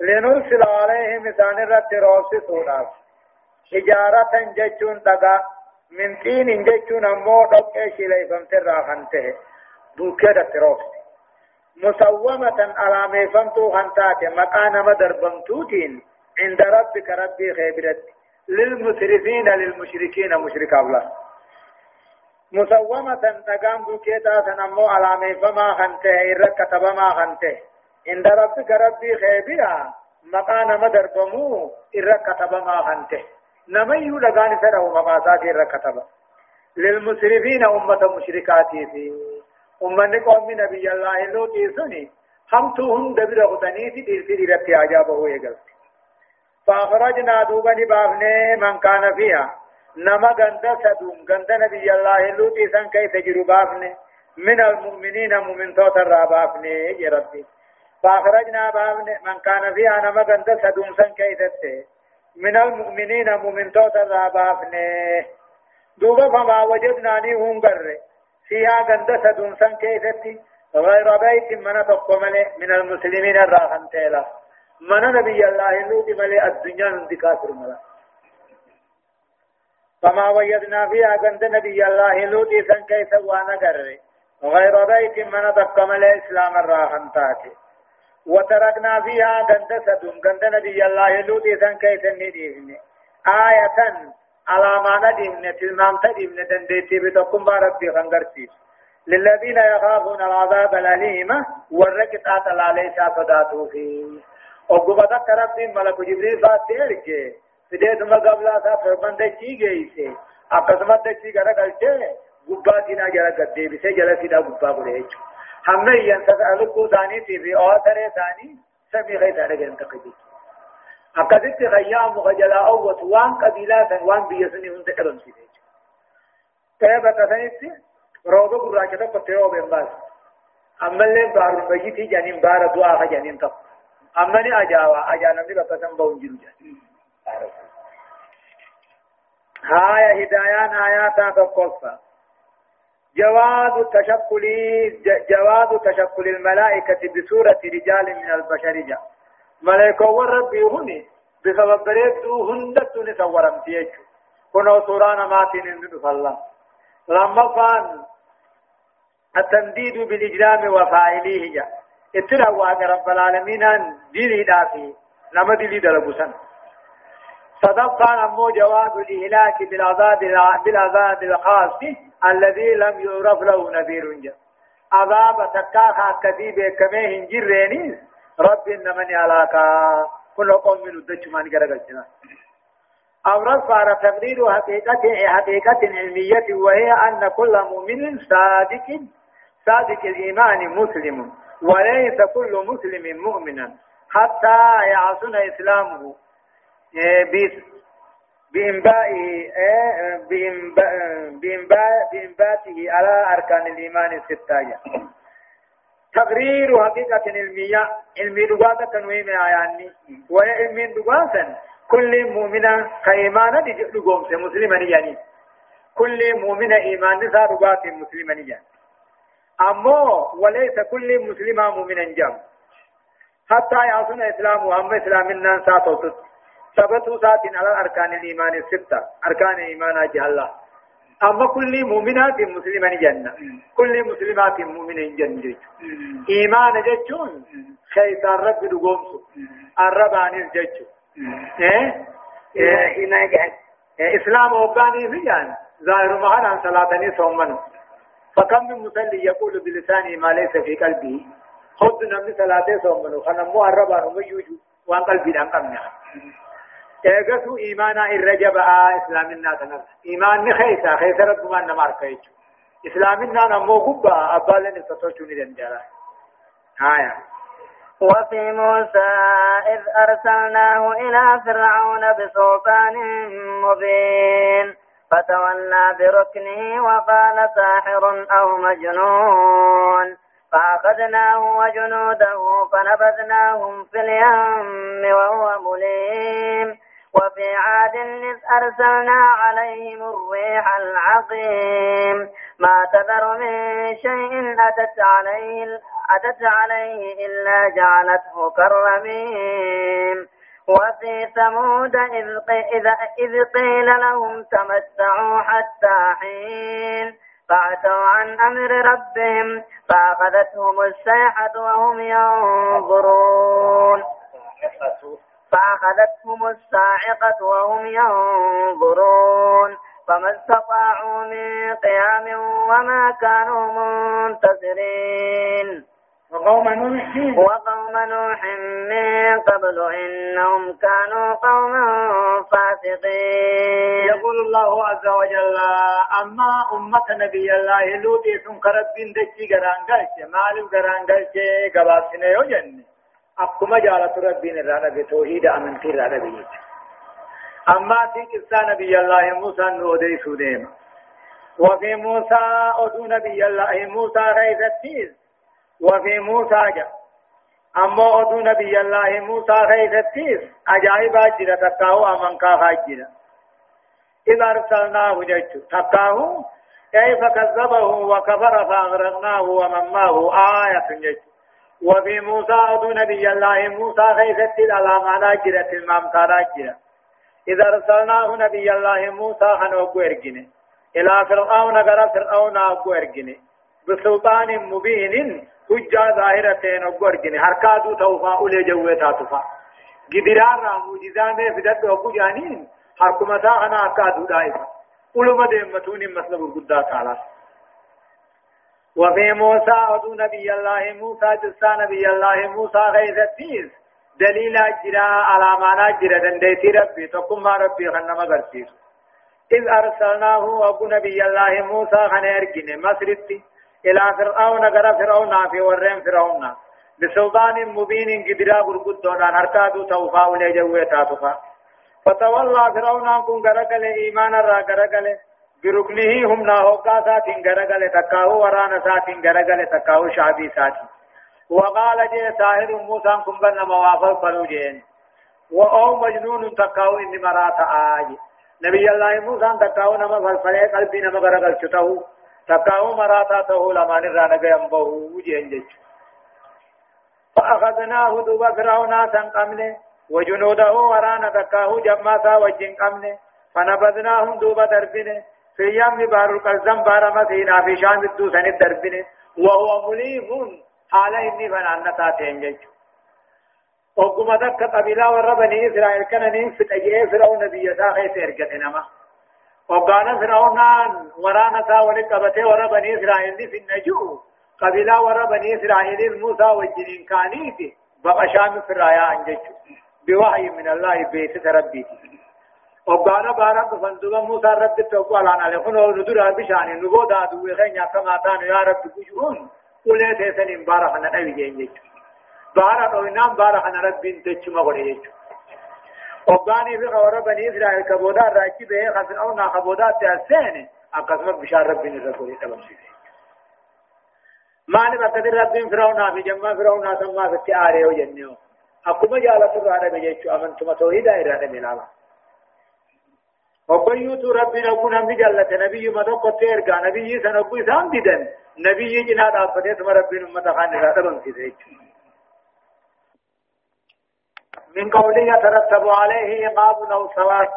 لنرسل عليهم إسان الروب سورة حجارة جتون تقا من طين جتون أمو دقى شلي فمتر خنته. دوكرة تروس مسومة على ميفمتو خنتات مكان مدربمتوتين عند ربك ربي خيبرت. للمسرفين للمشركين مشرك الله مسومة تقام دوكيتا سنمو على ميفما خنته. إرك كتبما خنته. عند ربك ربي خيبرا. مكان مدربمو إرك كتبما خنته. نمن يولغان سره مماسات الركتب للمسرفين أمة مشركاتي في. أمة قوم نبي الله لوط سني. هم توهم دبر غدني في دير في دير في عجابه يقل فأخرجنا دوبا نبافني من كان فيها. نما غند سدوم. غند نبي الله لوط سن كيف تجربافني من المؤمنين مؤمن توت الرابافني يا ربي. فأخرجنا بافني من كان فيها. نما غند سدوم سن كيف تجربافني من المؤمنين مؤمن توتا رابافنه دوبا فما وجدنا نيهم قر فيها غندسة دونسان كيفتي غير بيت من تقومل من المسلمين الراحن تيلا. من نبي الله لوط ملي الدنيا اندكاسر ملا فما وجدنا فيها غند نبي الله لوط سن كيف وأنا غير بيت من تقومل اسلام الراحن تاتي وتركنا فيها غند سدوم غند نبي الله لوطي سن كيف نديفني آية على ما نديفن تلمام تديفن دنديتي بتقوم بربي خنگرتي للذين يخافون العذاب الأليم والركتات عليه صداتو فيه وقبضة ربي ملك جبريل فاتي ارجي فديت ما قبل آسا فرمان دچي گئيسه اقسمت دچي گرا گلچه گبا دینا جرا گدے بسے جلا سیدا گبا بڑے هم ينتفع ثاني في آثر ثاني سمي غير ذلك ينتقدي أقدت غيام غجلا أوت وان قبيلات وان بيسني هند إرم سيدي تيبا تسنيت روضو قراجة قطيو بمباس أما اللي بار بيتي جانين بار دعا جانين تق أما ني أجاوا أجانا نبي بقسم بونجل جانين هاي هدايان آياتا تقصى جواز تشكل جواز تشكل الملائكة بصورة رجال من البشر جاء ملائكة وربي هني بسبب بريدو هندت نصورم تيجو. كنو سورانا ماتين اندو فالله لما فان التنديد بالإجرام وفاعليه جاء اتنا واقع رب العالمين ان ديني دافي نما دلي دلبسن صدق كان أمو جواز الإهلاك بالعذاب بالعذاب الخاص. الذي لم يعرف له نذير جا عذاب تكاخا كذيب كمه هنجرينيس رب إنمني علاكا كل قوم من الدج من قرقل أورد فار تقرير حقيقة حقيقة علمية وهي أن كل مؤمن صادق صادق الإيمان مسلم وليس كل مسلم مؤمنا حتى يعصن إسلامه. بإنبائه بإنباته على أركان الإيمان الستة تقرير حقيقة علمية علمي دقاقة تنويم آياني وعلمي دقاقة كل مؤمنة كإيمان دقوم مسلمة يعني كل مؤمنة إيمان نسا دقاقة مسلمة يعني أما وليس كل مسلمة مؤمنا جام حتى يعصن إسلام وهم إسلام الناس ساتوتت. ثبتوا سات على أركان الإيمان الستة. أركان الإيمان أجه الله. أما كل مؤمنات مسلمة جنة. كل مسلمات مؤمنة جنة. إيمان جتون خيس الرب دقومس الرب عن الجج إيه؟ إيه؟ إسلام وقاني في جان. ظاهر مهانا صلاة صومنا فكم من مسلي يقول بلسانه ما ليس في قلبه خد نمي صلاة صومنا خنمو الرب عن ميوجو. وان قلبي عن قمنا خيسا رب ما نمار نمو ابالن هايا
وفي موسى إذ أرسلناه إلى فرعون بسلطان مبين فتولى بركنه وقال ساحر أو مجنون فأخذناه وجنوده فنبذناهم في اليم وهو مليم وفي عاد إذ أرسلنا عليهم الريح العقيم. ما تذر من شيء أتت عليه أتت عليه إلا جعلته كالرميم. وفي ثمود إذ, إذ قيل لهم تمتعوا حتى حين. فعتوا عن أمر ربهم فأخذتهم الصيحة وهم ينظرون. فأخذتهم الصاعقة وهم ينظرون فما استطاعوا من قيام وما كانوا منتصرين
وقوم نوح
وقوم نوح من قبل إنهم كانوا قوما فاسقين.
يقول الله عز وجل أما أمة نبي الله لوطي سنكرت بن دجي غران قلش مالو غران قلش قباسنا يوجن أقوم جالة ربين الرانا بتوحيد أمنتي الرانا بيت أما في قصة نبي الله موسى نودي سوديم وفي موسى أدو نبي الله موسى غيث التيز وفي موسى جاء أما أدو نبي الله موسى غيثتيس أجائب أجرة تقاه أمن كاها أجرة إذا أرسلناه جيش تقاه كيف كذبه وكفر فأغرقناه ومن معه آية جيش وفي موسى أدو نبي الله موسى غيثتيس على معنى أجرة المامتار أجرة إذا أرسلناه نبي الله موسى خنوكو إرقني إلى فرعون غير فرعون أبو إرقني بسلطان مبين حجة ظاهرة نقرجن حركاتو توفا أولي جويتا تفا قدران جزامي فدد وقو جانين حركمتا أنا أكادو دائفا علم ديمتون مسلب القدى تعالى وفي موسى أدو نبي الله موسى جسا نبي الله موسى غيث التيز دليل أجرا على معنى أجرا دنديتي ربي تقم ما ربي خنما قرسيس إذ أرسلناه أبو نبي الله موسى خنيرجن مسرتي إلى فرعون غرا فرعون في ورين فرعون. بسلطان مبين قدرا برقود دونان هركادو توفا ولي جوه تاتفا فتولى فرعون كن غرقل إيمان را غرقل بركنه هم ناهوكا ساتين غرقل تكاو ورانا ساتين غرقل تكاو شعبي ساتين وقال جي ساهر موسى كن بنا موافق فلوجين وأو مجنون تكاو إني مرات آج نبي الله موسى تكاو نما فلفلي قلبي نما غرقل شتاو تقاو مراتا ته لمان رانا گيم بو جنجج فأخذناه دوبا فرعون تنقمنه وجنوده ورانا تقاو جماسا وجن قمنه فنبذناهم دوبا دربنه في يم بار القلزم بار مسينا في شام الدو سنة دربنه وهو مليم حالا إني فنعنتا تنجج وقم ذكت قبيلة وربني إسرائيل كان نين فتجئ فرعون بيسا خيس إرقت نما وقال فرعون ورانا تا ولقبته ورا بني إسرائيل في النجو قبيلة ورا بني إسرائيل موسى والجنين كانيتي. بقى شام في الرايا أنجج بوحي من الله بيت ربي وقال بارك فندوق موسى رب التوقع لنا لكن ندر بشان نبو دادو وخين كما تان يا رب كجون قولي تيسن بارك نبي جينجج بارك وإنام بارك رب تجمع قولي وقاني في غورة بني إسرائيل كبودا راكي به خسن أو نا كبودا تأسين أقسم بشار رب بن الرسول تبم ما نبتدي رب فرعون في جمع فرعون ثم في التعاري وجنه أقوم جالة الرعب بجيش أمنتم توحيدا إرادة من الله وقيوت ربنا كنا مجلة نبي مدق تيرقى نبي سنقوي سامددا نبي جناد أفتت ربنا مدخان إرادة من سيدي من قوله يترتب عليه إقام أو ثواب